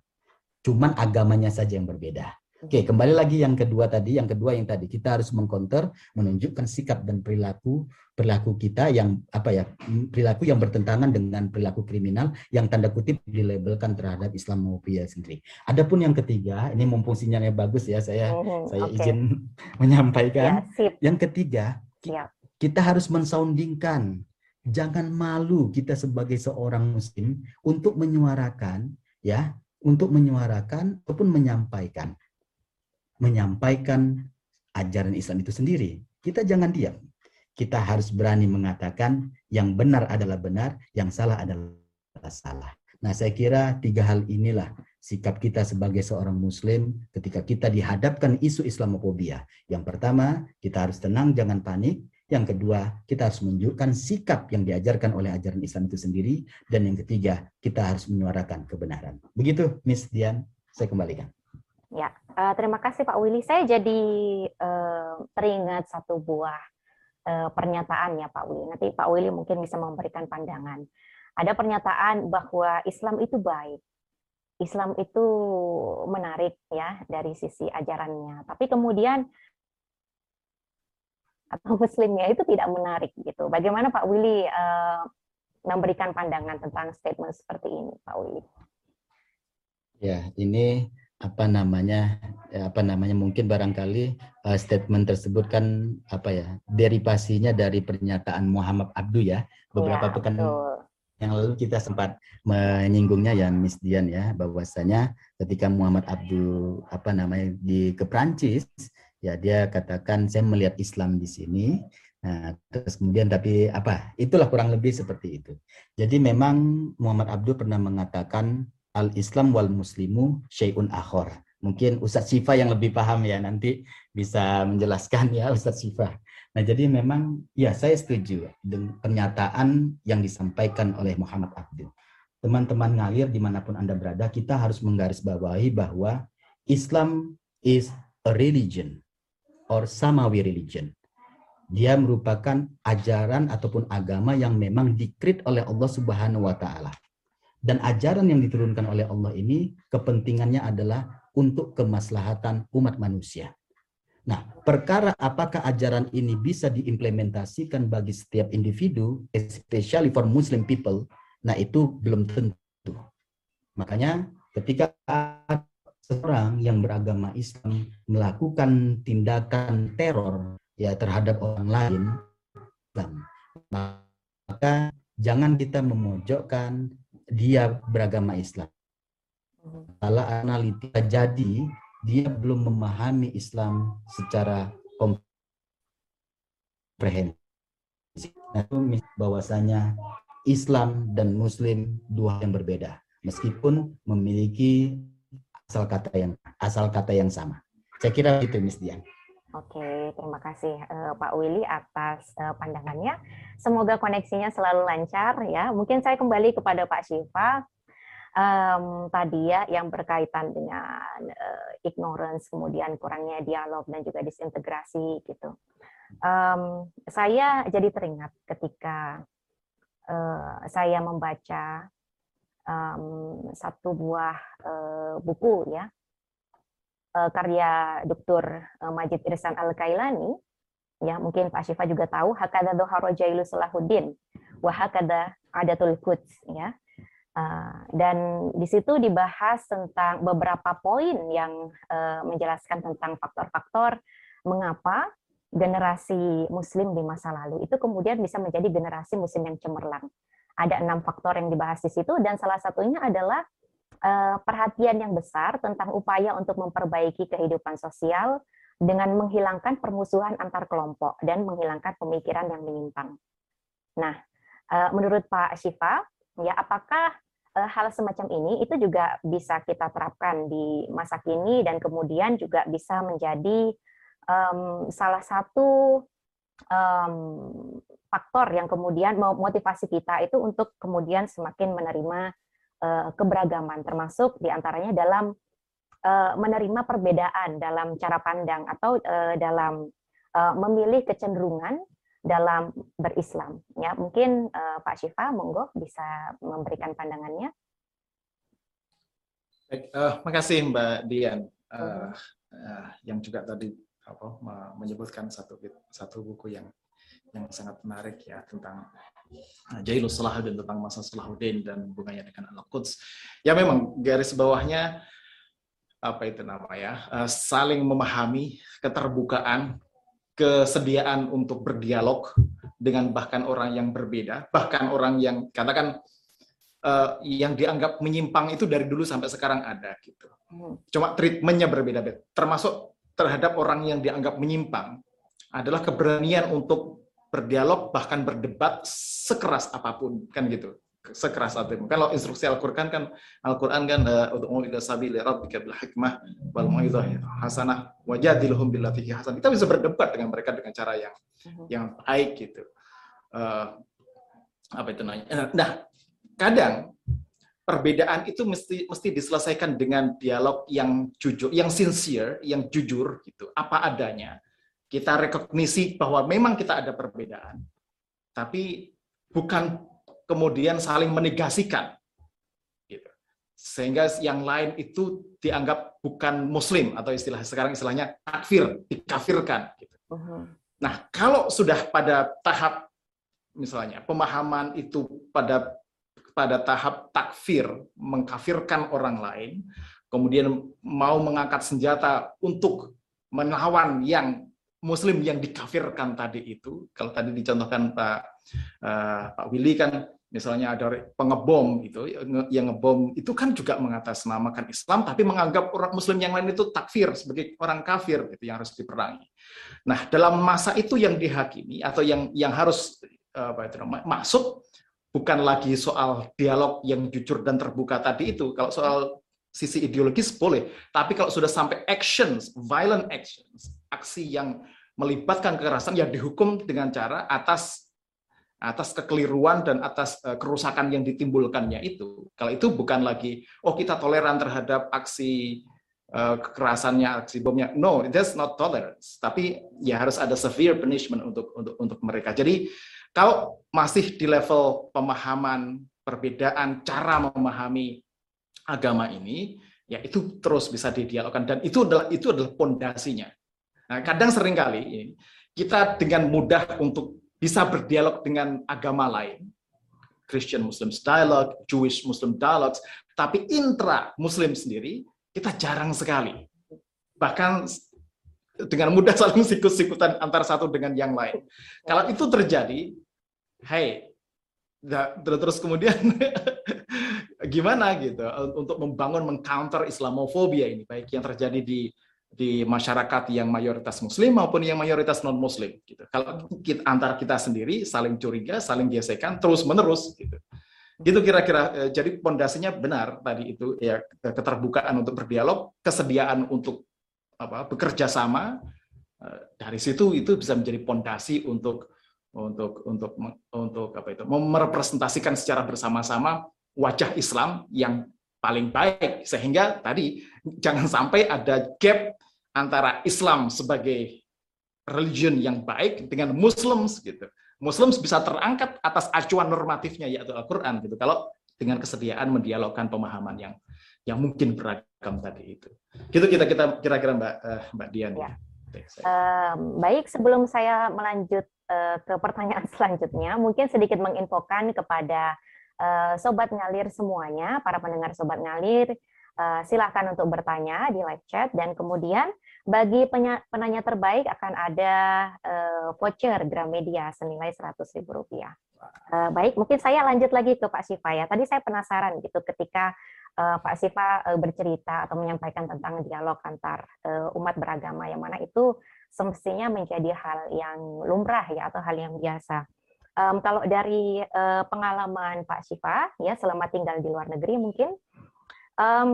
Cuman agamanya saja yang berbeda. Oke, kembali lagi yang kedua tadi, yang kedua yang tadi kita harus mengkonter, menunjukkan sikap dan perilaku perilaku kita yang apa ya perilaku yang bertentangan dengan perilaku kriminal yang tanda kutip dilabelkan terhadap Islamophobia sendiri. Adapun yang ketiga, ini mumpung sinyalnya bagus ya, saya hmm, saya okay. izin menyampaikan. Ya, yang ketiga, ya. kita harus mensoundingkan, jangan malu kita sebagai seorang muslim untuk menyuarakan ya, untuk menyuarakan ataupun menyampaikan menyampaikan ajaran Islam itu sendiri. Kita jangan diam. Kita harus berani mengatakan yang benar adalah benar, yang salah adalah salah. Nah, saya kira tiga hal inilah sikap kita sebagai seorang muslim ketika kita dihadapkan isu Islamophobia. Yang pertama, kita harus tenang, jangan panik. Yang kedua, kita harus menunjukkan sikap yang diajarkan oleh ajaran Islam itu sendiri. Dan yang ketiga, kita harus menyuarakan kebenaran. Begitu, Miss Dian, saya kembalikan. Ya, uh, terima kasih Pak Willy. Saya jadi uh, teringat satu buah uh, pernyataan ya Pak Willy. Nanti Pak Willy mungkin bisa memberikan pandangan. Ada pernyataan bahwa Islam itu baik. Islam itu menarik ya dari sisi ajarannya. Tapi kemudian atau muslimnya itu tidak menarik gitu. Bagaimana Pak Willy uh, memberikan pandangan tentang statement seperti ini, Pak Willy? Ya, ini apa namanya ya, apa namanya mungkin barangkali uh, statement tersebut kan apa ya derivasinya dari pernyataan Muhammad Abdu ya beberapa ya, pekan betul. yang lalu kita sempat menyinggungnya ya Miss Dian ya bahwasanya ketika Muhammad Abdu apa namanya di ke Prancis ya dia katakan saya melihat Islam di sini Nah, terus kemudian tapi apa? Itulah kurang lebih seperti itu. Jadi memang Muhammad Abdul pernah mengatakan al-Islam wal muslimu syai'un akhor. Mungkin Ustadz Sifa yang lebih paham ya nanti bisa menjelaskan ya Ustadz Sifa. Nah, jadi memang ya saya setuju dengan pernyataan yang disampaikan oleh Muhammad Abdul. Teman-teman ngalir di mana pun Anda berada, kita harus menggarisbawahi bahwa Islam is a religion or samawi religion dia merupakan ajaran ataupun agama yang memang dikrit oleh Allah Subhanahu wa taala. Dan ajaran yang diturunkan oleh Allah ini kepentingannya adalah untuk kemaslahatan umat manusia. Nah, perkara apakah ajaran ini bisa diimplementasikan bagi setiap individu, especially for Muslim people, nah itu belum tentu. Makanya ketika seorang yang beragama Islam melakukan tindakan teror ya terhadap orang lain maka jangan kita memojokkan dia beragama Islam. Kalau analita jadi dia belum memahami Islam secara komprehensif. Nah, itu bahwasanya Islam dan Muslim dua yang berbeda meskipun memiliki asal kata yang asal kata yang sama. Saya kira itu Miss Dian Oke, terima kasih uh, Pak Willy atas uh, pandangannya. Semoga koneksinya selalu lancar ya. Mungkin saya kembali kepada Pak Syifa um, tadi ya yang berkaitan dengan uh, ignorance, kemudian kurangnya dialog dan juga disintegrasi gitu. Um, saya jadi teringat ketika uh, saya membaca um, satu buah uh, buku ya karya Dr. Eh, Majid Irsan Al-Kailani, ya mungkin Pak Syifa juga tahu, hakada doharo jailu salahuddin, wa hakada adatul quds, ya. Uh, dan di situ dibahas tentang beberapa poin yang menjelaskan tentang faktor-faktor mengapa generasi Muslim di masa lalu itu kemudian bisa menjadi generasi Muslim yang cemerlang. Ada enam faktor yang dibahas di situ dan salah satunya adalah Eh, perhatian yang besar tentang upaya untuk memperbaiki kehidupan sosial dengan menghilangkan permusuhan antar kelompok dan menghilangkan pemikiran yang menyimpang. Nah, eh, menurut Pak Syifa, ya apakah eh, hal semacam ini itu juga bisa kita terapkan di masa kini dan kemudian juga bisa menjadi um, salah satu um, faktor yang kemudian memotivasi kita itu untuk kemudian semakin menerima keberagaman, termasuk di antaranya dalam uh, menerima perbedaan dalam cara pandang atau uh, dalam memilih kecenderungan dalam berislam. Ya, mungkin Pak Syifa, monggo bisa memberikan pandangannya. Baik, uh, makasih Mbak Dian, uh, uh, yang juga tadi apa menyebutkan satu satu buku yang yang sangat menarik ya tentang Jailus Salahuddin tentang masa Salahuddin dan hubungannya dengan Al-Quds. Ya memang garis bawahnya apa itu namanya uh, saling memahami keterbukaan kesediaan untuk berdialog dengan bahkan orang yang berbeda bahkan orang yang katakan uh, yang dianggap menyimpang itu dari dulu sampai sekarang ada gitu hmm. cuma treatmentnya berbeda-beda termasuk terhadap orang yang dianggap menyimpang adalah keberanian untuk berdialog bahkan berdebat sekeras apa pun kan gitu. Sekeras apa pun. Kalau instruksi Al-Qur'an kan Al-Qur'an kan ud'u ila sabili rabbika bil hikmah wal mau'izah hasanah wajadilhum billati hasan kita bisa berdebat dengan mereka dengan cara yang mhm. yang baik gitu. Uh, apa itu namanya? Eh, nah kadang perbedaan itu mesti mesti diselesaikan dengan dialog yang jujur yang sincere yang jujur gitu. Apa adanya kita rekognisi bahwa memang kita ada perbedaan, tapi bukan kemudian saling menegasikan. Gitu. Sehingga yang lain itu dianggap bukan muslim atau istilah sekarang istilahnya takfir, dikafirkan. Gitu. Uh-huh. Nah, kalau sudah pada tahap misalnya pemahaman itu pada pada tahap takfir, mengkafirkan orang lain, kemudian mau mengangkat senjata untuk melawan yang Muslim yang dikafirkan tadi itu, kalau tadi dicontohkan Pak uh, Pak Willy kan misalnya ada pengebom itu yang ngebom itu kan juga mengatasnamakan Islam tapi menganggap orang muslim yang lain itu takfir sebagai orang kafir gitu yang harus diperangi. Nah, dalam masa itu yang dihakimi atau yang yang harus apa itu masuk bukan lagi soal dialog yang jujur dan terbuka tadi itu. Kalau soal sisi ideologis boleh, tapi kalau sudah sampai actions, violent actions, aksi yang melibatkan kekerasan ya dihukum dengan cara atas atas kekeliruan dan atas uh, kerusakan yang ditimbulkannya itu. Kalau itu bukan lagi oh kita toleran terhadap aksi uh, kekerasannya, aksi bomnya. No, that's not tolerance. Tapi ya harus ada severe punishment untuk untuk untuk mereka. Jadi kalau masih di level pemahaman perbedaan cara memahami agama ini, ya itu terus bisa didialogkan dan itu adalah itu adalah pondasinya. Nah, kadang sering kali kita dengan mudah untuk bisa berdialog dengan agama lain. Christian Muslim dialogue, Jewish Muslim dialogues, tapi intra Muslim sendiri kita jarang sekali. Bahkan dengan mudah saling sikut-sikutan antara satu dengan yang lain. Kalau itu terjadi, hey, terus kemudian gimana gitu untuk membangun mengcounter Islamofobia ini, baik yang terjadi di di masyarakat yang mayoritas muslim maupun yang mayoritas non muslim gitu. Kalau kita, antara kita sendiri saling curiga, saling gesekan terus menerus gitu. Gitu kira-kira eh, jadi pondasinya benar tadi itu ya keterbukaan untuk berdialog, kesediaan untuk apa bekerja sama eh, dari situ itu bisa menjadi pondasi untuk untuk untuk untuk apa itu merepresentasikan secara bersama-sama wajah Islam yang paling baik sehingga tadi jangan sampai ada gap antara Islam sebagai religion yang baik dengan Muslims gitu. Muslims bisa terangkat atas acuan normatifnya yaitu Al-Qur'an gitu. Kalau dengan kesediaan mendialogkan pemahaman yang yang mungkin beragam tadi itu. Gitu kita kita kira-kira Mbak uh, Mbak Dian ya. Uh, baik, sebelum saya melanjut uh, ke pertanyaan selanjutnya, mungkin sedikit menginfokan kepada uh, sobat ngalir semuanya, para pendengar sobat ngalir, uh, silakan untuk bertanya di live chat dan kemudian bagi penanya terbaik akan ada uh, voucher Gramedia senilai Rp100.000. Uh, baik, mungkin saya lanjut lagi ke Pak Siva ya. Tadi saya penasaran gitu ketika uh, Pak Siva uh, bercerita atau menyampaikan tentang dialog antar uh, umat beragama yang mana itu semestinya menjadi hal yang lumrah ya atau hal yang biasa. Um, kalau dari uh, pengalaman Pak Siva ya selama tinggal di luar negeri mungkin um,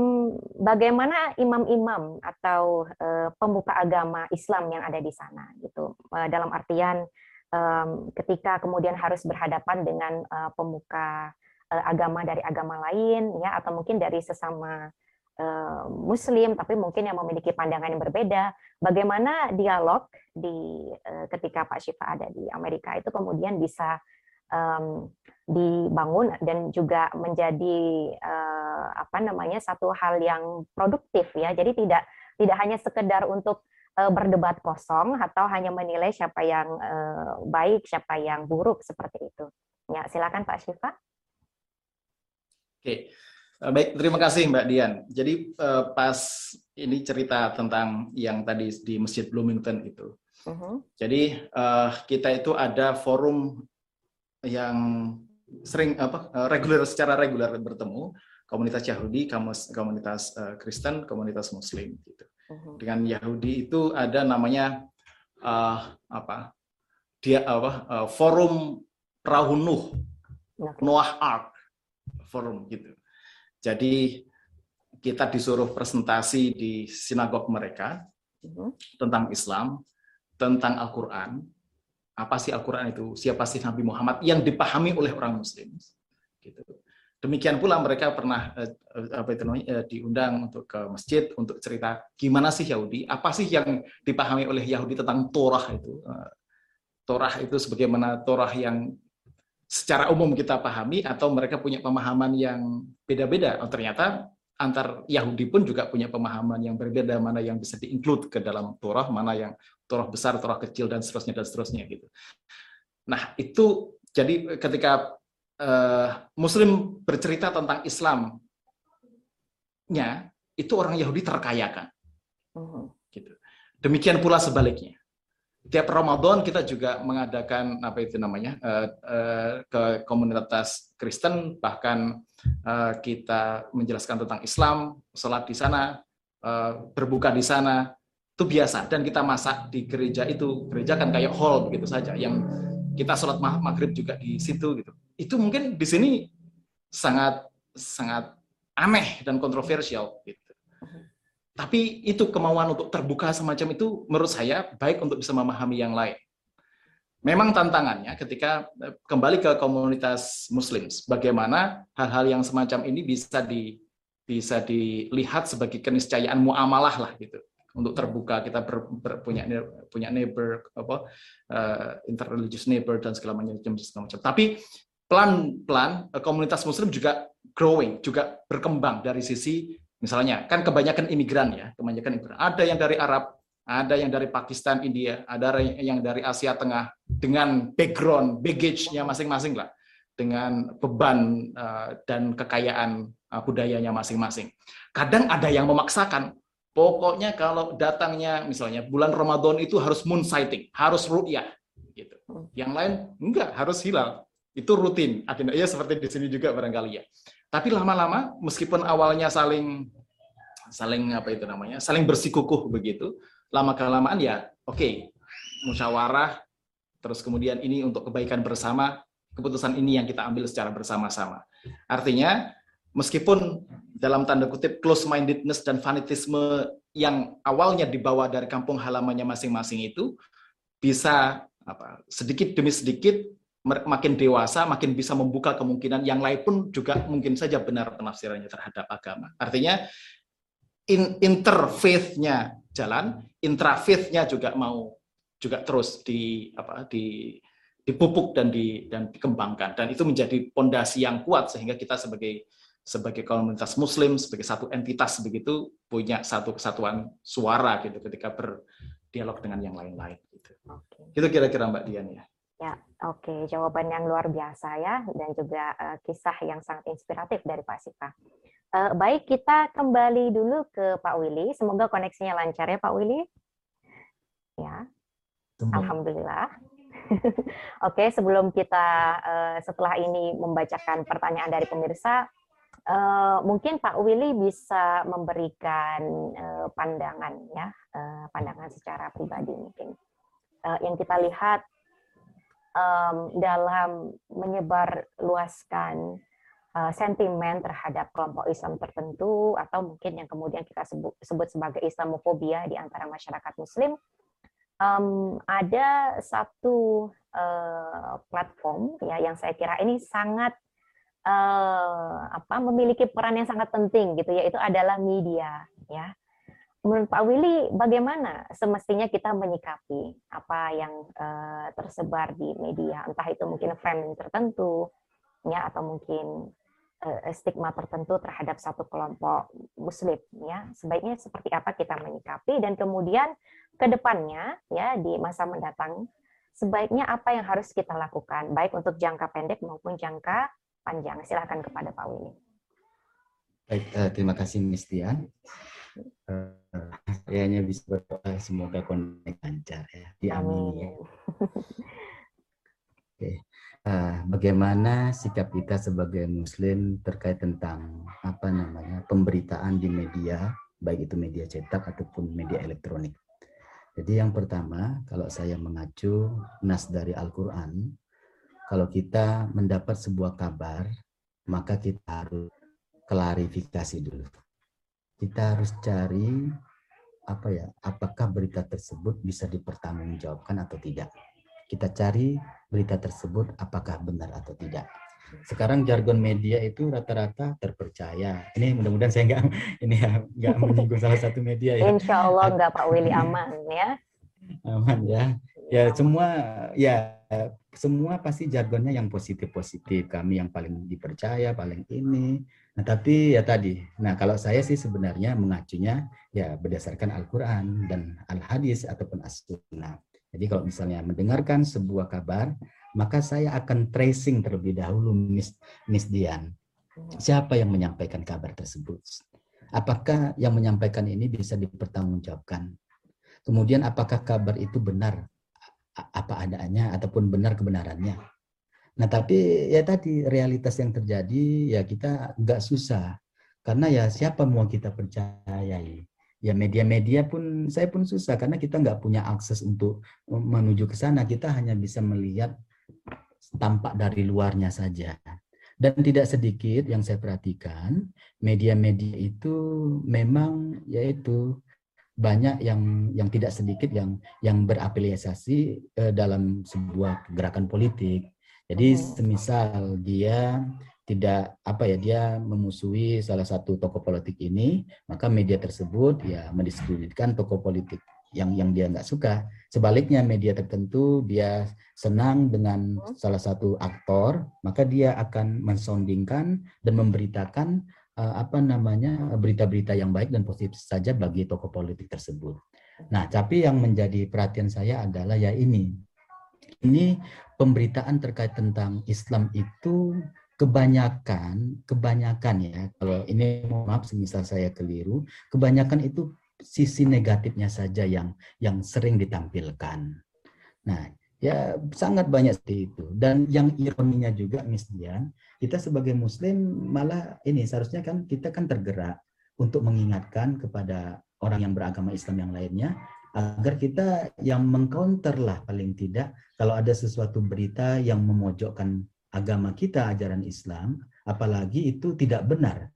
bagaimana imam-imam atau uh, pemuka agama Islam yang ada di sana gitu? Uh, dalam artian um, ketika kemudian harus berhadapan dengan uh, pemuka uh, agama dari agama lain ya atau mungkin dari sesama muslim tapi mungkin yang memiliki pandangan yang berbeda bagaimana dialog di uh, ketika Pak Syifa ada di Amerika itu kemudian bisa um, dibangun dan juga menjadi uh, apa namanya satu hal yang produktif ya. Jadi tidak tidak hanya sekedar untuk uh, berdebat kosong atau hanya menilai siapa yang uh, baik, siapa yang buruk seperti itu. Ya, silakan Pak Syifa. Oke. Baik, terima kasih Mbak Dian. Jadi uh, pas ini cerita tentang yang tadi di Masjid Bloomington itu. Uh -huh. Jadi uh, kita itu ada forum yang sering apa eh, reguler secara reguler bertemu komunitas Yahudi, komunitas uh, Kristen, komunitas Muslim gitu. Uh-huh. Dengan Yahudi itu ada namanya uh, apa? Dia apa? Uh, forum Perahu Nuh. Noah Ark forum gitu. Jadi kita disuruh presentasi di sinagog mereka uh-huh. tentang Islam, tentang Al-Qur'an, apa sih Al-Quran itu, siapa sih Nabi Muhammad yang dipahami oleh orang Muslim. Gitu. Demikian pula mereka pernah eh, apa itu namanya, eh, diundang untuk ke masjid untuk cerita gimana sih Yahudi, apa sih yang dipahami oleh Yahudi tentang Torah itu. Eh, Torah itu sebagaimana Torah yang secara umum kita pahami atau mereka punya pemahaman yang beda-beda. Oh, ternyata antar Yahudi pun juga punya pemahaman yang berbeda mana yang bisa diinclude ke dalam Torah, mana yang Torah besar, Torah kecil dan seterusnya dan seterusnya gitu. Nah, itu jadi ketika uh, muslim bercerita tentang Islamnya itu orang Yahudi terkayakan. Hmm. Gitu. Demikian pula sebaliknya. Tiap Ramadan kita juga mengadakan apa itu namanya uh, ke komunitas Kristen. Bahkan uh, kita menjelaskan tentang Islam, sholat di sana, uh, berbuka di sana. Itu biasa. Dan kita masak di gereja itu. Gereja kan kayak hall begitu saja. Yang kita sholat maghrib juga di situ gitu. Itu mungkin di sini sangat sangat aneh dan kontroversial gitu tapi itu kemauan untuk terbuka semacam itu menurut saya baik untuk bisa memahami yang lain. Memang tantangannya ketika eh, kembali ke komunitas muslim, bagaimana hal-hal yang semacam ini bisa di bisa dilihat sebagai keniscayaan muamalah lah gitu untuk terbuka kita ber, ber, punya punya neighbor apa uh, interreligious neighbor dan segala macam segala macam. Tapi pelan-pelan eh, komunitas muslim juga growing, juga berkembang dari sisi Misalnya, kan kebanyakan imigran ya, kebanyakan imigran. Ada yang dari Arab, ada yang dari Pakistan, India, ada yang dari Asia Tengah dengan background, baggage-nya masing-masing lah, dengan beban uh, dan kekayaan uh, budayanya masing-masing. Kadang ada yang memaksakan, pokoknya kalau datangnya misalnya bulan Ramadan itu harus moon sighting, harus ru'yah gitu. Yang lain enggak, harus hilal. Itu rutin agenda. Ya seperti di sini juga barangkali ya. Tapi lama-lama meskipun awalnya saling saling apa itu namanya? saling bersikukuh begitu, lama kelamaan ya oke, okay, musyawarah terus kemudian ini untuk kebaikan bersama, keputusan ini yang kita ambil secara bersama-sama. Artinya meskipun dalam tanda kutip close mindedness dan fanatisme yang awalnya dibawa dari kampung halamannya masing-masing itu bisa apa sedikit demi sedikit makin dewasa, makin bisa membuka kemungkinan yang lain pun juga mungkin saja benar penafsirannya terhadap agama. Artinya in, interfaith-nya jalan, intrafaith-nya juga mau juga terus di apa di dipupuk dan di dan dikembangkan dan itu menjadi pondasi yang kuat sehingga kita sebagai sebagai komunitas muslim sebagai satu entitas begitu punya satu kesatuan suara gitu ketika berdialog dengan yang lain-lain gitu. Oke. Itu kira-kira Mbak Dian ya. Ya, oke, okay. jawaban yang luar biasa ya, dan juga uh, kisah yang sangat inspiratif dari Pak Sipa. Uh, baik, kita kembali dulu ke Pak Willy. Semoga koneksinya lancar ya, Pak Willy. Ya, Alhamdulillah. oke, okay, sebelum kita uh, setelah ini membacakan pertanyaan dari pemirsa, uh, mungkin Pak Willy bisa memberikan uh, pandangan ya, uh, pandangan secara pribadi mungkin. Uh, yang kita lihat um, dalam menyebar luaskan uh, sentimen terhadap kelompok Islam tertentu atau mungkin yang kemudian kita sebut, sebut sebagai Islamofobia di antara masyarakat Muslim, um, ada satu uh, platform ya yang saya kira ini sangat uh, apa memiliki peran yang sangat penting gitu yaitu adalah media ya menurut Pak Willy bagaimana semestinya kita menyikapi apa yang uh, tersebar di media? Entah itu mungkin framing tertentu ya atau mungkin uh, stigma tertentu terhadap satu kelompok muslim ya. Sebaiknya seperti apa kita menyikapi? Dan kemudian ke depannya ya di masa mendatang sebaiknya apa yang harus kita lakukan? Baik untuk jangka pendek maupun jangka panjang. Silakan kepada Pak Willy. Baik, uh, terima kasih Miss Tian saya hanya bisa berdoa semoga konek lancar ya. Diamini ya. Oke. Uh, bagaimana sikap kita sebagai muslim terkait tentang apa namanya pemberitaan di media baik itu media cetak ataupun media elektronik. Jadi yang pertama, kalau saya mengacu nas dari Al-Qur'an, kalau kita mendapat sebuah kabar, maka kita harus klarifikasi dulu kita harus cari apa ya apakah berita tersebut bisa dipertanggungjawabkan atau tidak. Kita cari berita tersebut apakah benar atau tidak. Sekarang jargon media itu rata-rata terpercaya. Ini mudah-mudahan saya nggak ini ya nggak menyinggung salah satu media ya. Insya Allah nggak Pak Willy. Aman ya. Aman ya. Ya semua ya semua pasti jargonnya yang positif positif kami yang paling dipercaya paling ini Nah, tapi ya tadi, nah kalau saya sih sebenarnya mengacunya ya berdasarkan Al-Quran dan Al-Hadis ataupun As-Sunnah. Jadi kalau misalnya mendengarkan sebuah kabar, maka saya akan tracing terlebih dahulu Miss, Miss Dian. Siapa yang menyampaikan kabar tersebut? Apakah yang menyampaikan ini bisa dipertanggungjawabkan? Kemudian apakah kabar itu benar apa adanya ataupun benar kebenarannya. Nah, tapi ya tadi realitas yang terjadi ya kita nggak susah karena ya siapa mau kita percayai. Ya media-media pun saya pun susah karena kita nggak punya akses untuk menuju ke sana. Kita hanya bisa melihat tampak dari luarnya saja. Dan tidak sedikit yang saya perhatikan, media-media itu memang yaitu banyak yang yang tidak sedikit yang yang berafiliasi eh, dalam sebuah gerakan politik. Jadi semisal dia tidak apa ya dia memusuhi salah satu tokoh politik ini, maka media tersebut ya mendiskreditkan tokoh politik yang yang dia nggak suka. Sebaliknya media tertentu dia senang dengan hmm. salah satu aktor, maka dia akan mensondingkan dan memberitakan uh, apa namanya berita-berita yang baik dan positif saja bagi tokoh politik tersebut. Nah, tapi yang menjadi perhatian saya adalah ya ini. Ini pemberitaan terkait tentang Islam itu kebanyakan kebanyakan ya kalau ini maaf semisal saya keliru kebanyakan itu sisi negatifnya saja yang yang sering ditampilkan. Nah, ya sangat banyak seperti itu. Dan yang ironinya juga Dian, kita sebagai muslim malah ini seharusnya kan kita kan tergerak untuk mengingatkan kepada orang yang beragama Islam yang lainnya agar kita yang mengcounter lah paling tidak kalau ada sesuatu berita yang memojokkan agama kita ajaran Islam apalagi itu tidak benar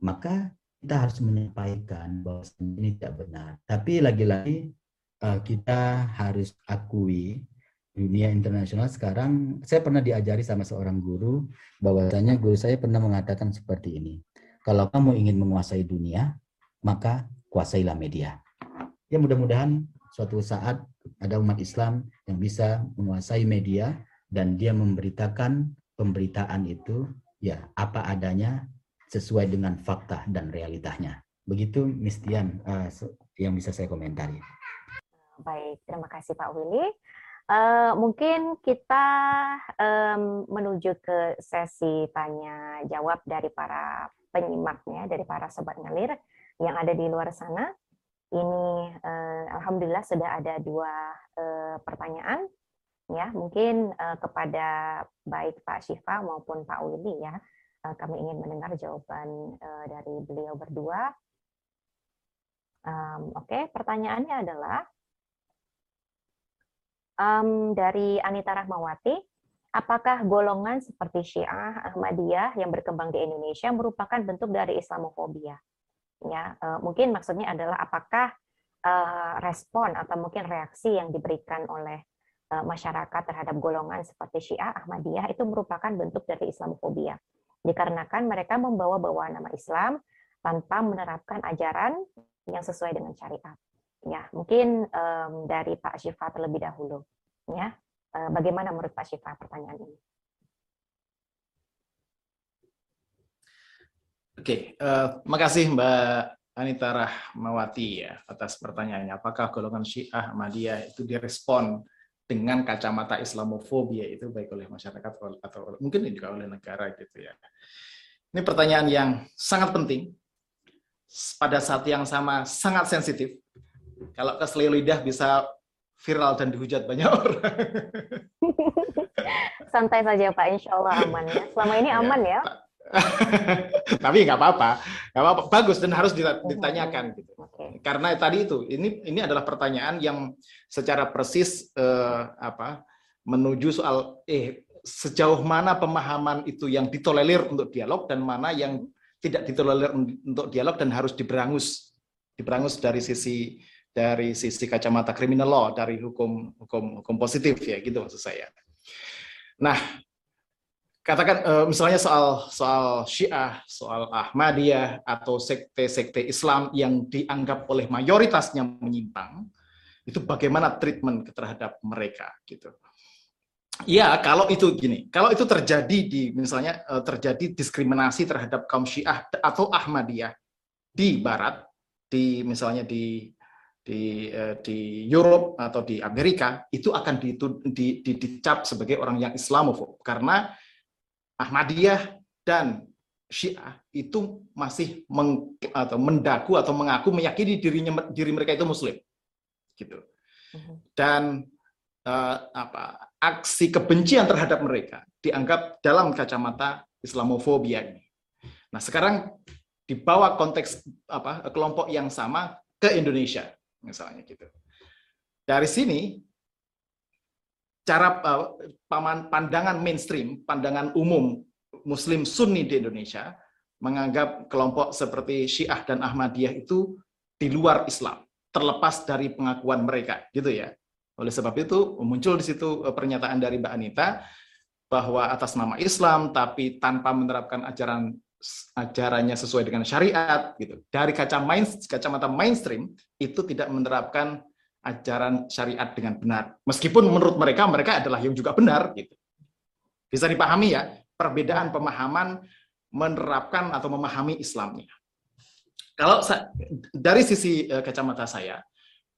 maka kita harus menyampaikan bahwa ini tidak benar. Tapi lagi-lagi uh, kita harus akui dunia internasional sekarang saya pernah diajari sama seorang guru bahwasanya guru saya pernah mengatakan seperti ini. Kalau kamu ingin menguasai dunia, maka kuasailah media. Ya mudah-mudahan suatu saat ada umat Islam yang bisa menguasai media dan dia memberitakan pemberitaan itu ya apa adanya sesuai dengan fakta dan realitanya. Begitu Mistian uh, yang bisa saya komentari. Baik, terima kasih Pak Willy. Uh, mungkin kita um, menuju ke sesi tanya jawab dari para penyimaknya, dari para sobat ngalir yang ada di luar sana. Ini uh, alhamdulillah sudah ada dua uh, pertanyaan ya, mungkin uh, kepada baik Pak Syifa maupun Pak Willy ya. Eh, kami ingin mendengar jawaban uh, dari beliau berdua. Um, Oke, okay, pertanyaannya adalah um, dari Anita Rahmawati, apakah golongan seperti Syiah, Ahmadiyah yang berkembang di Indonesia merupakan bentuk dari Islamofobia? Ya, uh, mungkin maksudnya adalah apakah uh, respon atau mungkin reaksi yang diberikan oleh masyarakat terhadap golongan seperti Syiah, Ahmadiyah itu merupakan bentuk dari Islamofobia dikarenakan mereka membawa-bawa nama Islam tanpa menerapkan ajaran yang sesuai dengan syariat. Ya, mungkin dari Pak Syifa terlebih dahulu. Ya, bagaimana menurut Pak Syifa pertanyaan ini? Oke, okay, uh, makasih Mbak Anita Rahmawati ya atas pertanyaannya. Apakah golongan Syiah Ahmadiyah itu direspon dengan kacamata Islamofobia itu baik oleh masyarakat atau mungkin juga oleh negara gitu ya. Ini pertanyaan yang sangat penting pada saat yang sama sangat sensitif. Kalau keselio lidah bisa viral dan dihujat banyak orang. Santai saja Pak, insya Allah aman ya. Selama ini iya. aman ya. Tapi nggak apa-apa, nggak apa-apa. Bagus dan harus ditanyakan gitu. Okay. Karena tadi itu, ini ini adalah pertanyaan yang secara persis eh, apa menuju soal eh sejauh mana pemahaman itu yang ditolerir untuk dialog dan mana yang tidak ditolerir untuk dialog dan harus diberangus, diberangus dari sisi dari sisi kacamata criminal law dari hukum hukum hukum positif ya gitu maksud saya. Nah, katakan uh, misalnya soal soal Syiah, soal Ahmadiyah atau sekte-sekte Islam yang dianggap oleh mayoritasnya menyimpang, itu bagaimana treatment terhadap mereka gitu. Ya, kalau itu gini, kalau itu terjadi di misalnya uh, terjadi diskriminasi terhadap kaum Syiah atau Ahmadiyah di barat, di misalnya di di uh, di Europe atau di Amerika, itu akan ditu, di, di, dicap sebagai orang yang Islamofob karena Ahmadiyah dan Syiah itu masih meng, atau mendaku atau mengaku meyakini dirinya diri mereka itu muslim gitu. Mhm. Dan uh, apa aksi kebencian terhadap mereka dianggap dalam kacamata Islamofobia ini. Nah, sekarang dibawa konteks apa kelompok yang sama ke Indonesia misalnya gitu. Dari sini cara uh, pandangan mainstream, pandangan umum Muslim Sunni di Indonesia menganggap kelompok seperti Syiah dan Ahmadiyah itu di luar Islam, terlepas dari pengakuan mereka, gitu ya. Oleh sebab itu muncul di situ uh, pernyataan dari Mbak Anita bahwa atas nama Islam tapi tanpa menerapkan ajaran ajarannya sesuai dengan syariat gitu. Dari kaca main, kacamata mainstream itu tidak menerapkan ajaran syariat dengan benar. Meskipun menurut mereka mereka adalah yang juga benar gitu. Bisa dipahami ya perbedaan pemahaman menerapkan atau memahami Islamnya. Kalau dari sisi eh, kacamata saya,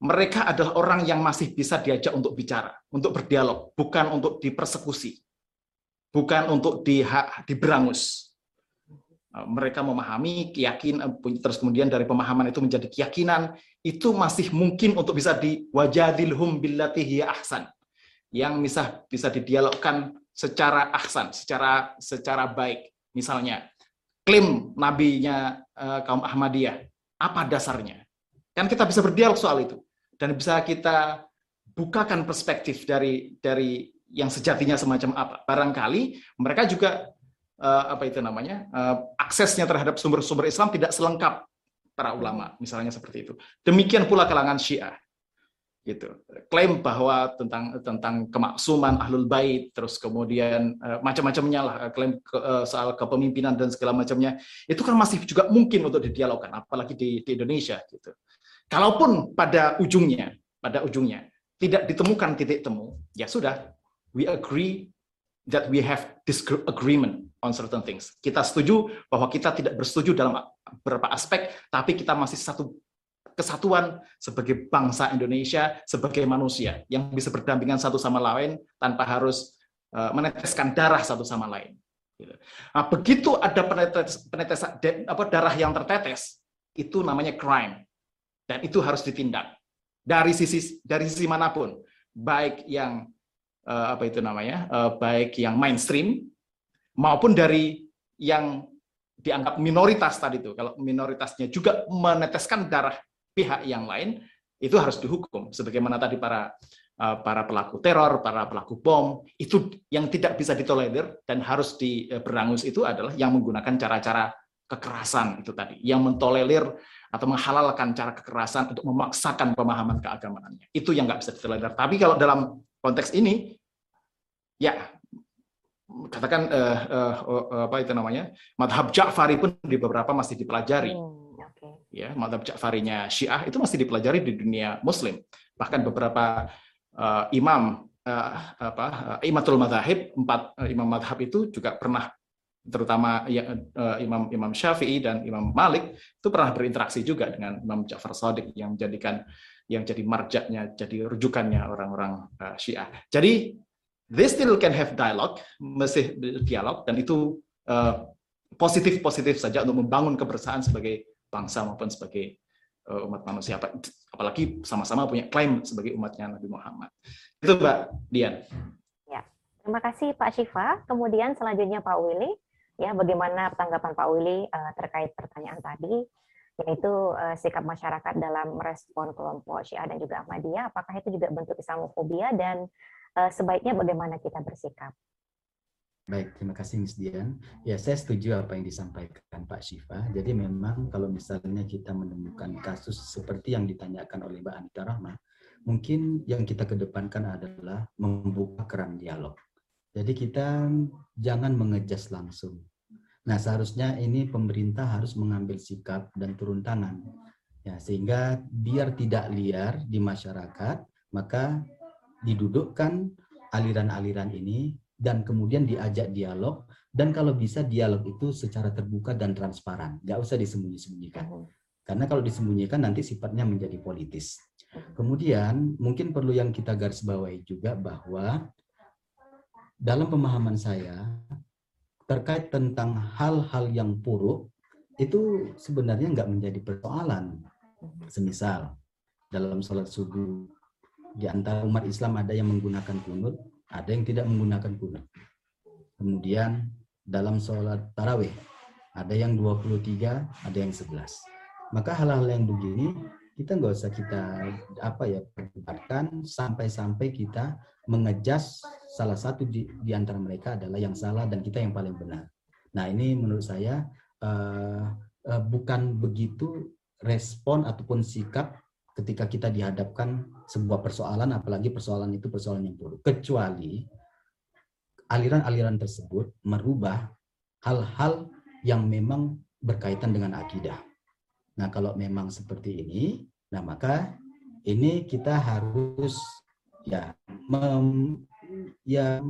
mereka adalah orang yang masih bisa diajak untuk bicara, untuk berdialog, bukan untuk dipersekusi, bukan untuk di, diberangus. Eh, mereka memahami, keyakinan, terus kemudian dari pemahaman itu menjadi keyakinan, itu masih mungkin untuk bisa diwajadilhum billatihi ahsan, yang bisa bisa didialogkan secara ahsan, secara secara baik. Misalnya, klaim nabinya uh, kaum Ahmadiyah, apa dasarnya? Kan kita bisa berdialog soal itu dan bisa kita bukakan perspektif dari dari yang sejatinya semacam apa. Barangkali mereka juga uh, apa itu namanya uh, aksesnya terhadap sumber-sumber Islam tidak selengkap para ulama, misalnya seperti itu. Demikian pula kalangan Syiah gitu klaim bahwa tentang tentang kemaksuman ahlul bait terus kemudian uh, macam-macamnya lah klaim ke, uh, soal kepemimpinan dan segala macamnya itu kan masih juga mungkin untuk didialogkan apalagi di, di Indonesia gitu kalaupun pada ujungnya pada ujungnya tidak ditemukan titik temu ya sudah we agree that we have disagreement on certain things kita setuju bahwa kita tidak bersetuju dalam beberapa aspek tapi kita masih satu kesatuan sebagai bangsa Indonesia, sebagai manusia yang bisa berdampingan satu sama lain tanpa harus uh, meneteskan darah satu sama lain. Gitu. Nah, begitu ada penetes, penetes apa, darah yang tertetes, itu namanya crime dan itu harus ditindak dari sisi dari sisi mana pun, baik yang uh, apa itu namanya, uh, baik yang mainstream maupun dari yang dianggap minoritas tadi itu. Kalau minoritasnya juga meneteskan darah pihak yang lain itu harus dihukum sebagaimana tadi para uh, para pelaku teror, para pelaku bom itu yang tidak bisa ditolerir dan harus diberangus itu adalah yang menggunakan cara-cara kekerasan itu tadi, yang mentolerir atau menghalalkan cara kekerasan untuk memaksakan pemahaman keagamaannya. Itu yang nggak bisa ditolerir. Tapi kalau dalam konteks ini, ya katakan uh, uh, uh, apa itu namanya, madhab Ja'fari pun di beberapa masih dipelajari. Hmm ya madhab Ja'farinya Syiah itu masih dipelajari di dunia Muslim. Bahkan beberapa uh, imam uh, apa uh, imatul madhab empat uh, imam madhab itu juga pernah terutama ya, uh, imam Imam Syafi'i dan Imam Malik itu pernah berinteraksi juga dengan Imam Ja'far Shadiq yang menjadikan yang jadi marjaknya, jadi rujukannya orang-orang uh, Syiah. Jadi they still can have dialogue, masih dialog dan itu uh, positif-positif saja untuk membangun kebersamaan sebagai bangsa maupun sebagai uh, umat manusia. Apalagi sama-sama punya klaim sebagai umatnya Nabi Muhammad. Itu Mbak Dian. Ya terima kasih Pak Syifa. Kemudian selanjutnya Pak Willy. Ya bagaimana tanggapan Pak Willy uh, terkait pertanyaan tadi yaitu uh, sikap masyarakat dalam merespon kelompok Syiah dan juga Ahmadiyah apakah itu juga bentuk Islamofobia dan uh, sebaiknya bagaimana kita bersikap Baik, terima kasih Ms. Dian. Ya, saya setuju apa yang disampaikan Pak Syifa. Jadi memang kalau misalnya kita menemukan kasus seperti yang ditanyakan oleh Mbak Anita Rahma, mungkin yang kita kedepankan adalah membuka keran dialog. Jadi kita jangan mengejas langsung. Nah, seharusnya ini pemerintah harus mengambil sikap dan turun tangan. Ya, sehingga biar tidak liar di masyarakat, maka didudukkan aliran-aliran ini dan kemudian diajak dialog dan kalau bisa dialog itu secara terbuka dan transparan, nggak usah disembunyi-sembunyikan. Hmm. Karena kalau disembunyikan nanti sifatnya menjadi politis. Hmm. Kemudian mungkin perlu yang kita garis bawahi juga bahwa dalam pemahaman saya terkait tentang hal-hal yang buruk itu sebenarnya nggak menjadi persoalan. Semisal dalam sholat subuh di antara umat Islam ada yang menggunakan kunut, ada yang tidak menggunakan kunut. Kemudian dalam sholat tarawih ada yang 23, ada yang 11. Maka hal-hal yang begini kita nggak usah kita apa ya perdebatkan sampai-sampai kita mengejas salah satu di, di antara mereka adalah yang salah dan kita yang paling benar. Nah ini menurut saya uh, uh, bukan begitu respon ataupun sikap ketika kita dihadapkan sebuah persoalan, apalagi persoalan itu persoalan yang buruk. Kecuali aliran-aliran tersebut merubah hal-hal yang memang berkaitan dengan akidah. Nah, kalau memang seperti ini, nah maka ini kita harus ya mem, ya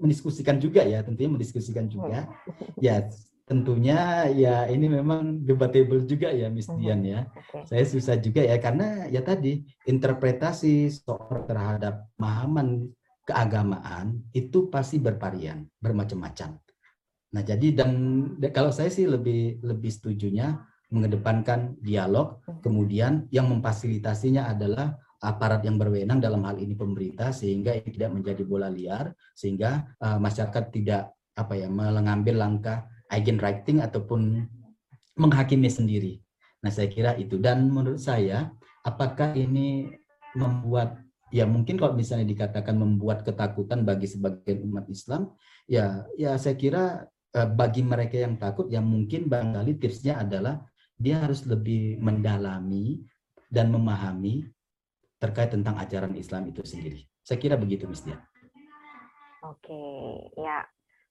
mendiskusikan juga ya, tentunya mendiskusikan juga. Ya, tentunya ya ini memang debatable juga ya Miss Dian ya. Saya susah juga ya karena ya tadi interpretasi soal terhadap pemahaman keagamaan itu pasti bervarian, bermacam-macam. Nah, jadi dan kalau saya sih lebih lebih setujunya mengedepankan dialog, kemudian yang memfasilitasinya adalah aparat yang berwenang dalam hal ini pemerintah sehingga ini tidak menjadi bola liar sehingga uh, masyarakat tidak apa ya mengambil langkah agent writing ataupun menghakimi sendiri. Nah, saya kira itu. Dan menurut saya apakah ini membuat ya mungkin kalau misalnya dikatakan membuat ketakutan bagi sebagian umat Islam ya ya saya kira uh, bagi mereka yang takut yang mungkin barangkali tipsnya adalah dia harus lebih mendalami dan memahami terkait tentang ajaran Islam itu sendiri. Saya kira begitu, Miss Dian. Oke, ya.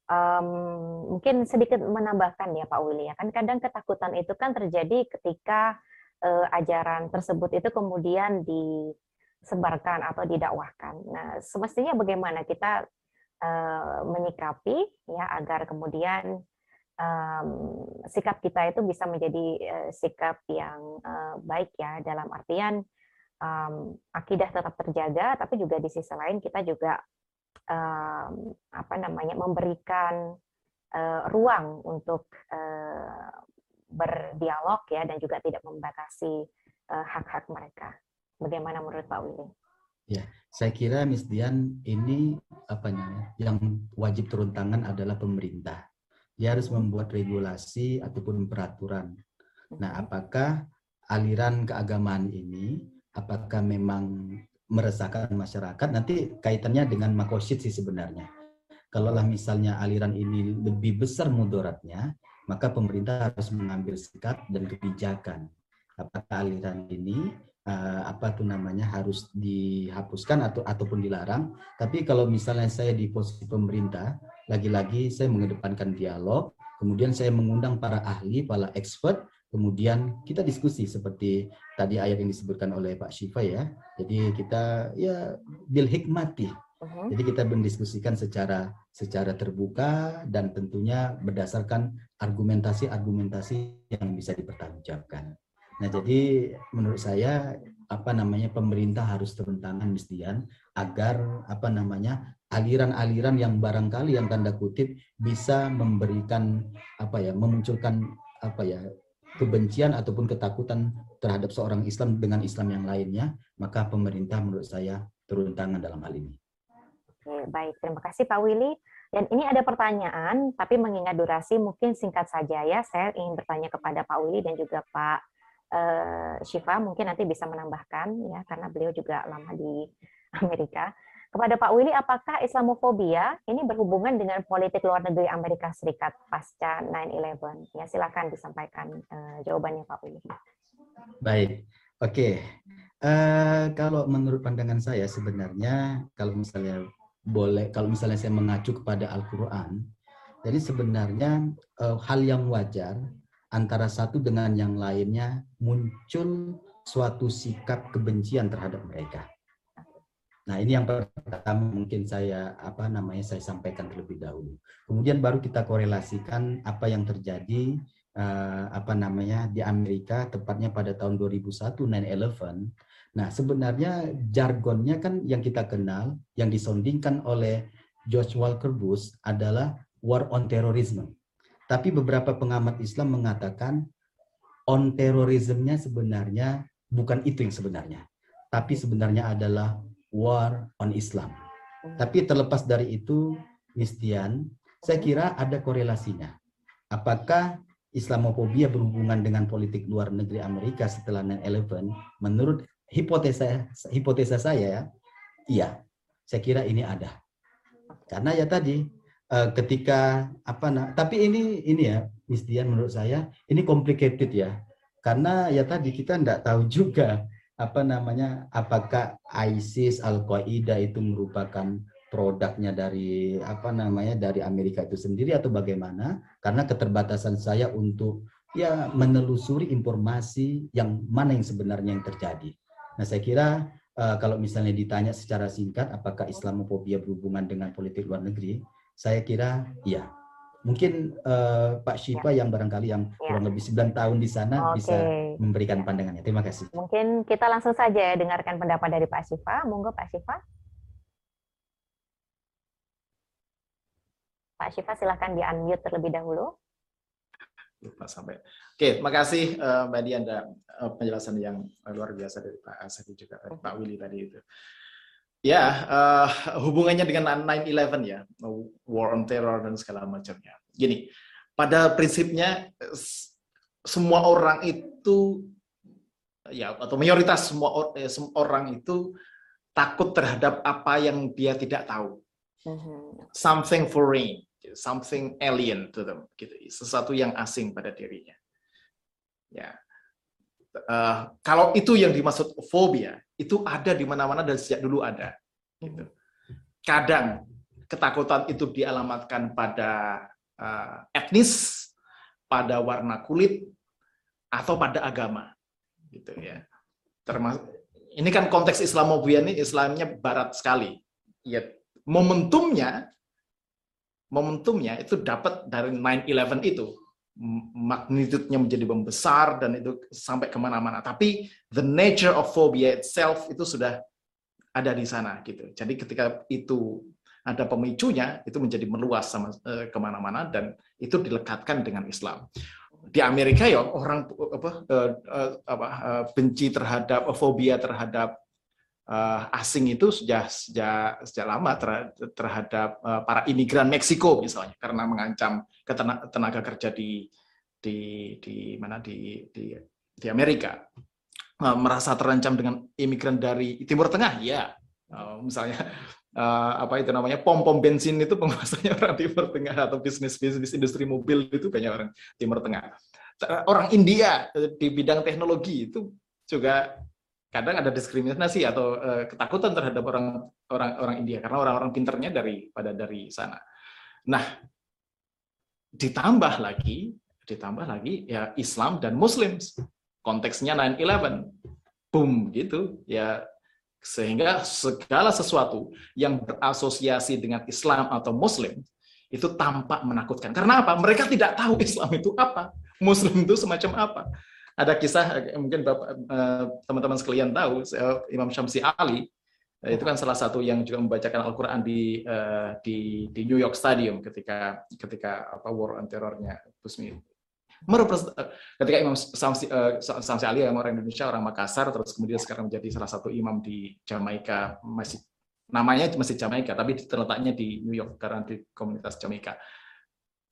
Um, mungkin sedikit menambahkan ya Pak Willy ya kan kadang ketakutan itu kan terjadi ketika uh, ajaran tersebut itu kemudian disebarkan atau didakwahkan. Nah semestinya bagaimana kita uh, menyikapi ya agar kemudian um, sikap kita itu bisa menjadi uh, sikap yang uh, baik ya dalam artian um, akidah tetap terjaga tapi juga di sisi lain kita juga um, apa namanya memberikan uh, ruang untuk uh, berdialog ya dan juga tidak membatasi hak-hak uh, mereka. Bagaimana menurut Pak Willy? Ya, saya kira Miss Dian ini apa namanya yang wajib turun tangan adalah pemerintah dia harus membuat regulasi ataupun peraturan. Nah, mm-hmm. apakah aliran keagamaan ini apakah memang meresahkan masyarakat? Nanti kaitannya dengan makosid sih sebenarnya. Kalaulah misalnya aliran ini lebih besar mudaratnya, maka pemerintah harus mengambil sikap dan kebijakan. Apakah aliran ini uh, apa tuh namanya harus dihapuskan atau ataupun dilarang? Tapi kalau misalnya saya di posisi pemerintah, lagi-lagi saya mengedepankan dialog, kemudian saya mengundang para ahli, para expert, kemudian kita diskusi seperti tadi ayat yang disebutkan oleh Pak Syifa ya. Jadi kita ya bil hikmati. Uh-huh. Jadi kita mendiskusikan secara secara terbuka dan tentunya berdasarkan argumentasi-argumentasi yang bisa dipertanggungjawabkan. Nah, jadi menurut saya apa namanya pemerintah harus turun tangan mestian agar apa namanya aliran-aliran yang barangkali yang tanda kutip bisa memberikan apa ya memunculkan apa ya kebencian ataupun ketakutan terhadap seorang Islam dengan Islam yang lainnya maka pemerintah menurut saya turun tangan dalam hal ini. Oke, baik. Terima kasih Pak Willy. Dan ini ada pertanyaan tapi mengingat durasi mungkin singkat saja ya. Saya ingin bertanya kepada Pak Willy dan juga Pak Syifa mungkin nanti bisa menambahkan ya karena beliau juga lama di Amerika. Kepada Pak Willy, apakah Islamofobia ini berhubungan dengan politik luar negeri Amerika Serikat pasca 9/11? Ya, silakan disampaikan uh, jawabannya Pak Willy. Baik, oke. Okay. Uh, eh, kalau menurut pandangan saya sebenarnya kalau misalnya boleh, kalau misalnya saya mengacu kepada Al-Quran, jadi sebenarnya uh, hal yang wajar antara satu dengan yang lainnya muncul suatu sikap kebencian terhadap mereka. Nah, ini yang pertama mungkin saya apa namanya saya sampaikan terlebih dahulu. Kemudian baru kita korelasikan apa yang terjadi uh, apa namanya di Amerika tepatnya pada tahun 2001 9/11. Nah, sebenarnya jargonnya kan yang kita kenal yang disondingkan oleh George Walker Bush adalah war on terrorism. Tapi beberapa pengamat Islam mengatakan on terrorismnya sebenarnya bukan itu yang sebenarnya, tapi sebenarnya adalah war on Islam. Tapi terlepas dari itu, Miss Dian, saya kira ada korelasinya. Apakah Islamofobia berhubungan dengan politik luar negeri Amerika setelah 9/11? Menurut hipotesa hipotesa saya, iya, saya kira ini ada. Karena ya tadi uh, ketika apa nah tapi ini ini ya Miss menurut saya ini complicated ya karena ya tadi kita tidak tahu juga apa namanya apakah ISIS Al Qaeda itu merupakan produknya dari apa namanya dari Amerika itu sendiri atau bagaimana karena keterbatasan saya untuk ya menelusuri informasi yang mana yang sebenarnya yang terjadi. Nah saya kira uh, kalau misalnya ditanya secara singkat apakah Islamophobia berhubungan dengan politik luar negeri, saya kira iya. Mungkin uh, Pak Syifa ya. yang barangkali yang ya. kurang lebih 9 tahun di sana okay. bisa memberikan pandangannya. Terima kasih. Mungkin kita langsung saja dengarkan pendapat dari Pak Syifa. Monggo Pak Syifa. Pak Syifa silahkan di-unmute terlebih dahulu. Lupa sampai. Oke, terima kasih uh, Mbak Dian dan uh, penjelasan yang luar biasa dari Pak Asadi juga dari Pak Willy tadi itu. Ya, uh, hubungannya dengan 9/11 ya, war on terror dan segala macamnya. Gini, pada prinsipnya semua orang itu ya atau mayoritas semua eh, orang itu takut terhadap apa yang dia tidak tahu. Mm-hmm. Something foreign, something alien to them, gitu. Sesuatu yang asing pada dirinya. Ya. Uh, kalau itu yang dimaksud fobia, itu ada di mana-mana dan sejak dulu ada. Gitu. Kadang ketakutan itu dialamatkan pada uh, etnis, pada warna kulit, atau pada agama, gitu ya. Termasuk ini kan konteks Islamophobia ini Islamnya Barat sekali. Ya, momentumnya, momentumnya itu dapat dari 9/11 itu magnitudenya menjadi membesar dan itu sampai ke mana-mana. Tapi the nature of phobia itself itu sudah ada di sana gitu. Jadi ketika itu ada pemicunya, itu menjadi meluas sama uh, ke mana-mana dan itu dilekatkan dengan Islam. Di Amerika ya orang apa, uh, uh, apa benci terhadap fobia terhadap uh, asing itu sejak sejak sejak lama terhadap uh, para imigran Meksiko misalnya karena mengancam tenaga kerja di di di mana di di di Amerika. Uh, merasa terancam dengan imigran dari Timur Tengah ya uh, misalnya uh, apa itu namanya pom pom bensin itu penguasanya orang Timur Tengah atau bisnis bisnis industri mobil itu banyak orang Timur Tengah. Orang India di bidang teknologi itu juga kadang ada diskriminasi atau uh, ketakutan terhadap orang orang orang India karena orang-orang pinternya dari pada dari sana. Nah, ditambah lagi ditambah lagi ya Islam dan Muslim. Konteksnya 9/11. Boom gitu ya sehingga segala sesuatu yang berasosiasi dengan Islam atau Muslim itu tampak menakutkan. Karena apa? Mereka tidak tahu Islam itu apa, Muslim itu semacam apa ada kisah mungkin eh, teman-teman sekalian tahu Imam Syamsi Ali eh, itu kan salah satu yang juga membacakan Al-Quran di, uh, di di New York Stadium ketika ketika apa war on terornya Busmi. Ketika Imam Samsi, Samsi Ali yang orang Indonesia orang Makassar terus kemudian sekarang menjadi salah satu imam di Jamaika masih namanya masih Jamaika tapi terletaknya di New York karena di komunitas Jamaika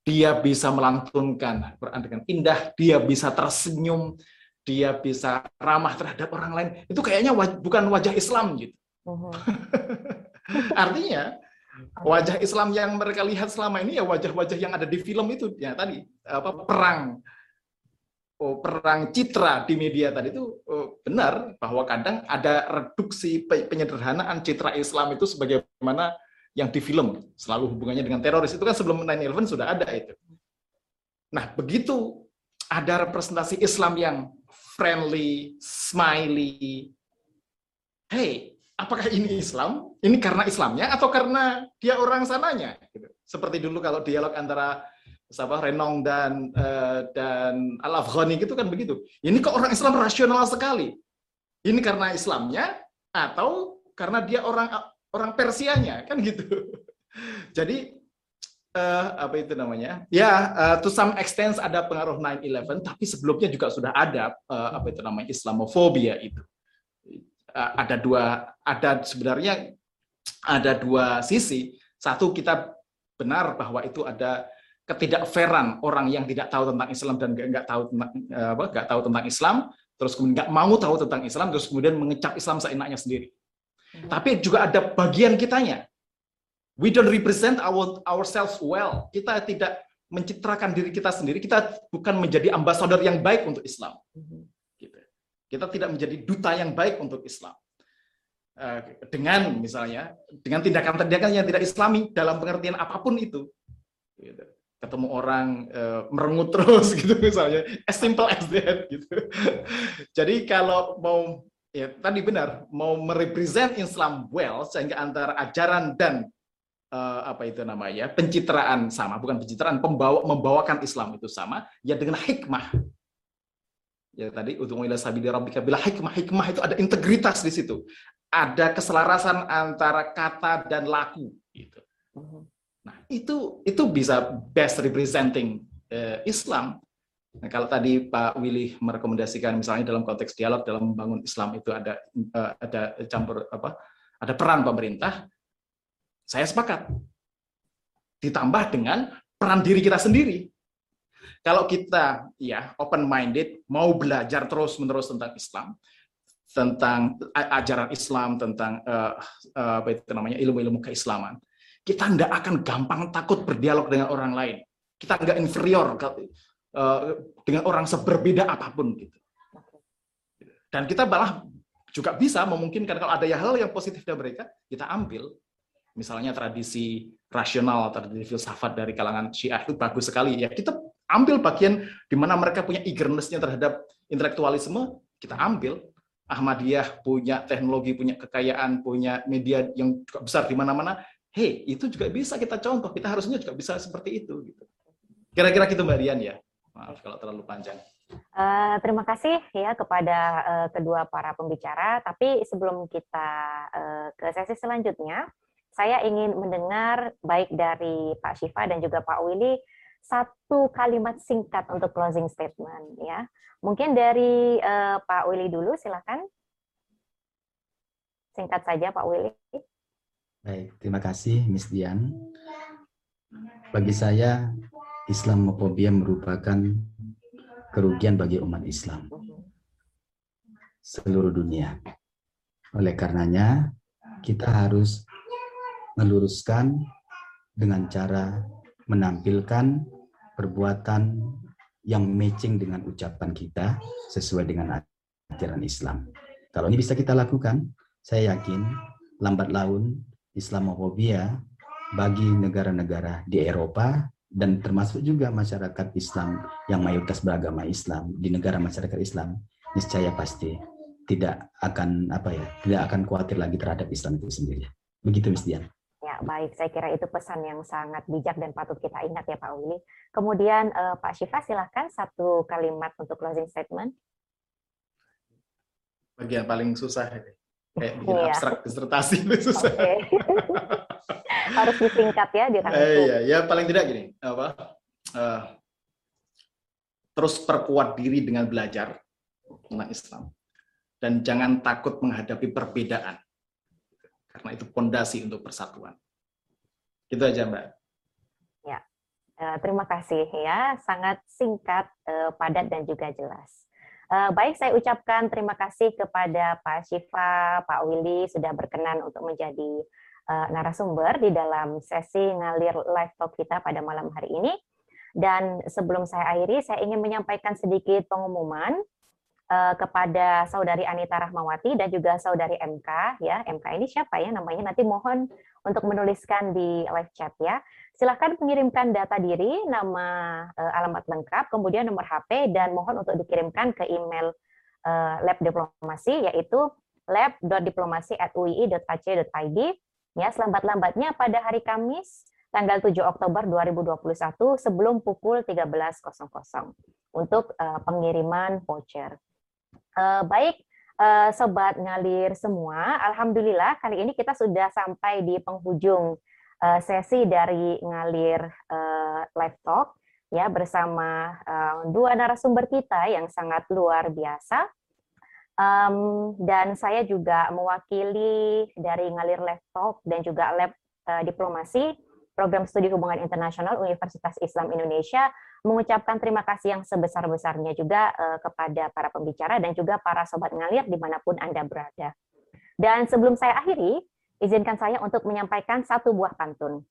dia bisa melantunkan Quran dengan indah, dia bisa tersenyum, dia bisa ramah terhadap orang lain. Itu kayaknya waj bukan wajah Islam gitu. Artinya wajah Islam yang mereka lihat selama ini ya wajah-wajah yang ada di film itu ya tadi apa perang oh, perang citra di media tadi itu oh, benar bahwa kadang ada reduksi penyederhanaan citra Islam itu sebagaimana yang di film selalu hubungannya dengan teroris itu kan sebelum 9/11 sudah ada itu. Nah, begitu ada representasi Islam yang friendly, smiley. Hey, apakah ini Islam? Ini karena Islamnya atau karena dia orang sananya? Gitu. Seperti dulu kalau dialog antara siapa Renong dan uh, dan Al Afghani gitu kan begitu. Ini kok orang Islam rasional sekali. Ini karena Islamnya atau karena dia orang orang Persianya kan gitu. Jadi uh, apa itu namanya? Ya, uh, to some extent ada pengaruh 9/11, tapi sebelumnya juga sudah ada uh, apa itu namanya Islamofobia itu. ada dua ada sebenarnya ada dua sisi. Satu kita benar bahwa itu ada ketidakfairan orang yang tidak tahu tentang Islam dan nggak tahu tentang apa nggak tahu tentang Islam terus kemudian nggak mau tahu tentang Islam terus kemudian mengecap Islam seenaknya sendiri. Hmm. Tapi juga ada bagian kitanya. We don't represent our ourselves well. Kita tidak mencitrakan diri kita sendiri. Kita bukan menjadi ambasador yang baik untuk Islam. Hmm. Gitu. Kita tidak menjadi duta yang baik untuk Islam. Eh, dengan misalnya dengan tindakan-tindakan yang tidak islami dalam pengertian apa pun itu gitu. ketemu orang uh, merengut terus gitu misalnya as simple as that gitu jadi kalau mau ya tadi benar mau merepresent Islam well sehingga antara ajaran dan uh, apa itu namanya pencitraan sama bukan pencitraan pembawa membawakan Islam itu sama ya dengan hikmah ya tadi untuk ila sabili rabbika bila hikmah hikmah itu ada integritas di situ ada keselarasan antara kata dan laku gitu. Mhm. Nah, itu itu bisa best representing uh, Islam. Nah, kalau tadi Pak Willy merekomendasikan misalnya dalam konteks dialog dalam membangun Islam itu ada uh, ada campur apa? Ada peran pemerintah. Saya sepakat. Ditambah dengan peran diri kita sendiri. Kalau kita ya open minded mau belajar terus-menerus tentang Islam, tentang ajaran Islam, tentang uh, uh, apa itu namanya ilmu-ilmu keislaman, kita tidak akan gampang takut berdialog dengan orang lain. Kita nggak inferior dengan orang seberbeda apa pun gitu. Dan kita malah juga bisa memungkinkan kalau ada hal yang positif dari mereka, kita ambil. Misalnya tradisi rasional, tradisi filsafat dari kalangan Syiah itu bagus sekali. Ya kita ambil bagian di mana mereka punya eagerness-nya terhadap intelektualisme, kita ambil Ahmadiyah punya teknologi, punya kekayaan, punya media yang juga besar di mana-mana, hey, itu juga bisa kita contoh. Kita harusnya juga bisa seperti itu. Gitu. Kira-kira gitu Mbak Dian ya. Maaf kalau terlalu panjang. Uh, terima kasih ya kepada uh, kedua para pembicara. Tapi sebelum kita uh, ke sesi selanjutnya, saya ingin mendengar baik dari Pak Syifa dan juga Pak Willy satu kalimat singkat untuk closing statement ya. Mungkin dari uh, Pak Willy dulu silakan. Singkat saja Pak Willy. Baik, terima kasih Miss Dian. Bagi saya Islamofobia merupakan kerugian bagi umat Islam seluruh dunia. Oleh karenanya, kita harus meluruskan dengan cara menampilkan perbuatan yang matching dengan ucapan kita sesuai dengan ajaran Islam. Kalau ini bisa kita lakukan, saya yakin lambat laun Islamofobia bagi negara-negara di Eropa dan termasuk juga masyarakat Islam yang mayoritas beragama Islam di negara masyarakat Islam niscaya pasti tidak akan apa ya tidak akan khawatir lagi terhadap Islam itu sendiri. Begitu Miss Dian baik. Saya kira itu pesan yang sangat bijak dan patut kita ingat ya Pak Willy. Kemudian uh, Pak Syifa silahkan satu kalimat untuk closing statement. Bagian paling susah ini. Kayak bikin iya. abstrak disertasi itu susah. Okay. Harus disingkat ya di eh, Iya, ya paling tidak gini, apa? Uh, terus perkuat diri dengan belajar tentang Islam dan jangan takut menghadapi perbedaan karena itu pondasi untuk persatuan. Itu aja Mbak. Ya, eh, terima kasih ya, sangat singkat, eh, padat dan juga jelas. Eh, baik, saya ucapkan terima kasih kepada Pak Syifa, Pak Willy sudah berkenan untuk menjadi narasumber di dalam sesi ngalir live talk kita pada malam hari ini. Dan sebelum saya akhiri, saya ingin menyampaikan sedikit pengumuman uh, kepada saudari Anita Rahmawati dan juga saudari MK ya. MK ini siapa ya namanya? Nanti mohon untuk menuliskan di live chat ya. Silahkan mengirimkan data diri, nama uh, alamat lengkap, kemudian nomor HP dan mohon untuk dikirimkan ke email uh, lab diplomasi yaitu lab.diplomasi@ui.ac.id ya selambat-lambatnya pada hari Kamis tanggal 7 Oktober 2021 sebelum pukul 13.00 untuk uh, pengiriman voucher. Uh, baik, uh, sobat ngalir semua, alhamdulillah kali ini kita sudah sampai di penghujung sesi dari ngalir uh, live talk ya bersama dua narasumber kita yang sangat luar biasa. Um, dan saya juga mewakili dari Ngalir Laptop dan juga Lab uh, Diplomasi Program Studi Hubungan Internasional Universitas Islam Indonesia mengucapkan terima kasih yang sebesar-besarnya juga uh, kepada para pembicara dan juga para sobat ngalir di mana pun Anda berada. Dan sebelum saya akhiri, izinkan saya untuk menyampaikan satu buah pantun.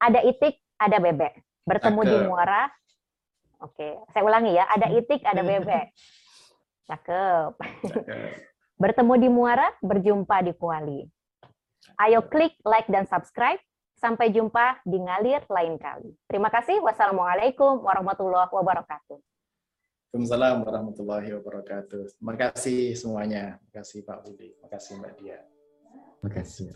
Ada itik, ada bebek. Bertemu Cakep. di muara. Oke, saya ulangi ya. Ada itik, ada bebek. Cakep. Cakep. Bertemu di muara, berjumpa di kuali. Ayo klik like dan subscribe Sampai jumpa di ngalir lain kali. Terima kasih. Wassalamualaikum warahmatullahi wabarakatuh. Waalaikumsalam warahmatullahi wabarakatuh. Terima kasih semuanya. Terima kasih Pak Budi. Terima kasih Mbak Dia. Terima kasih.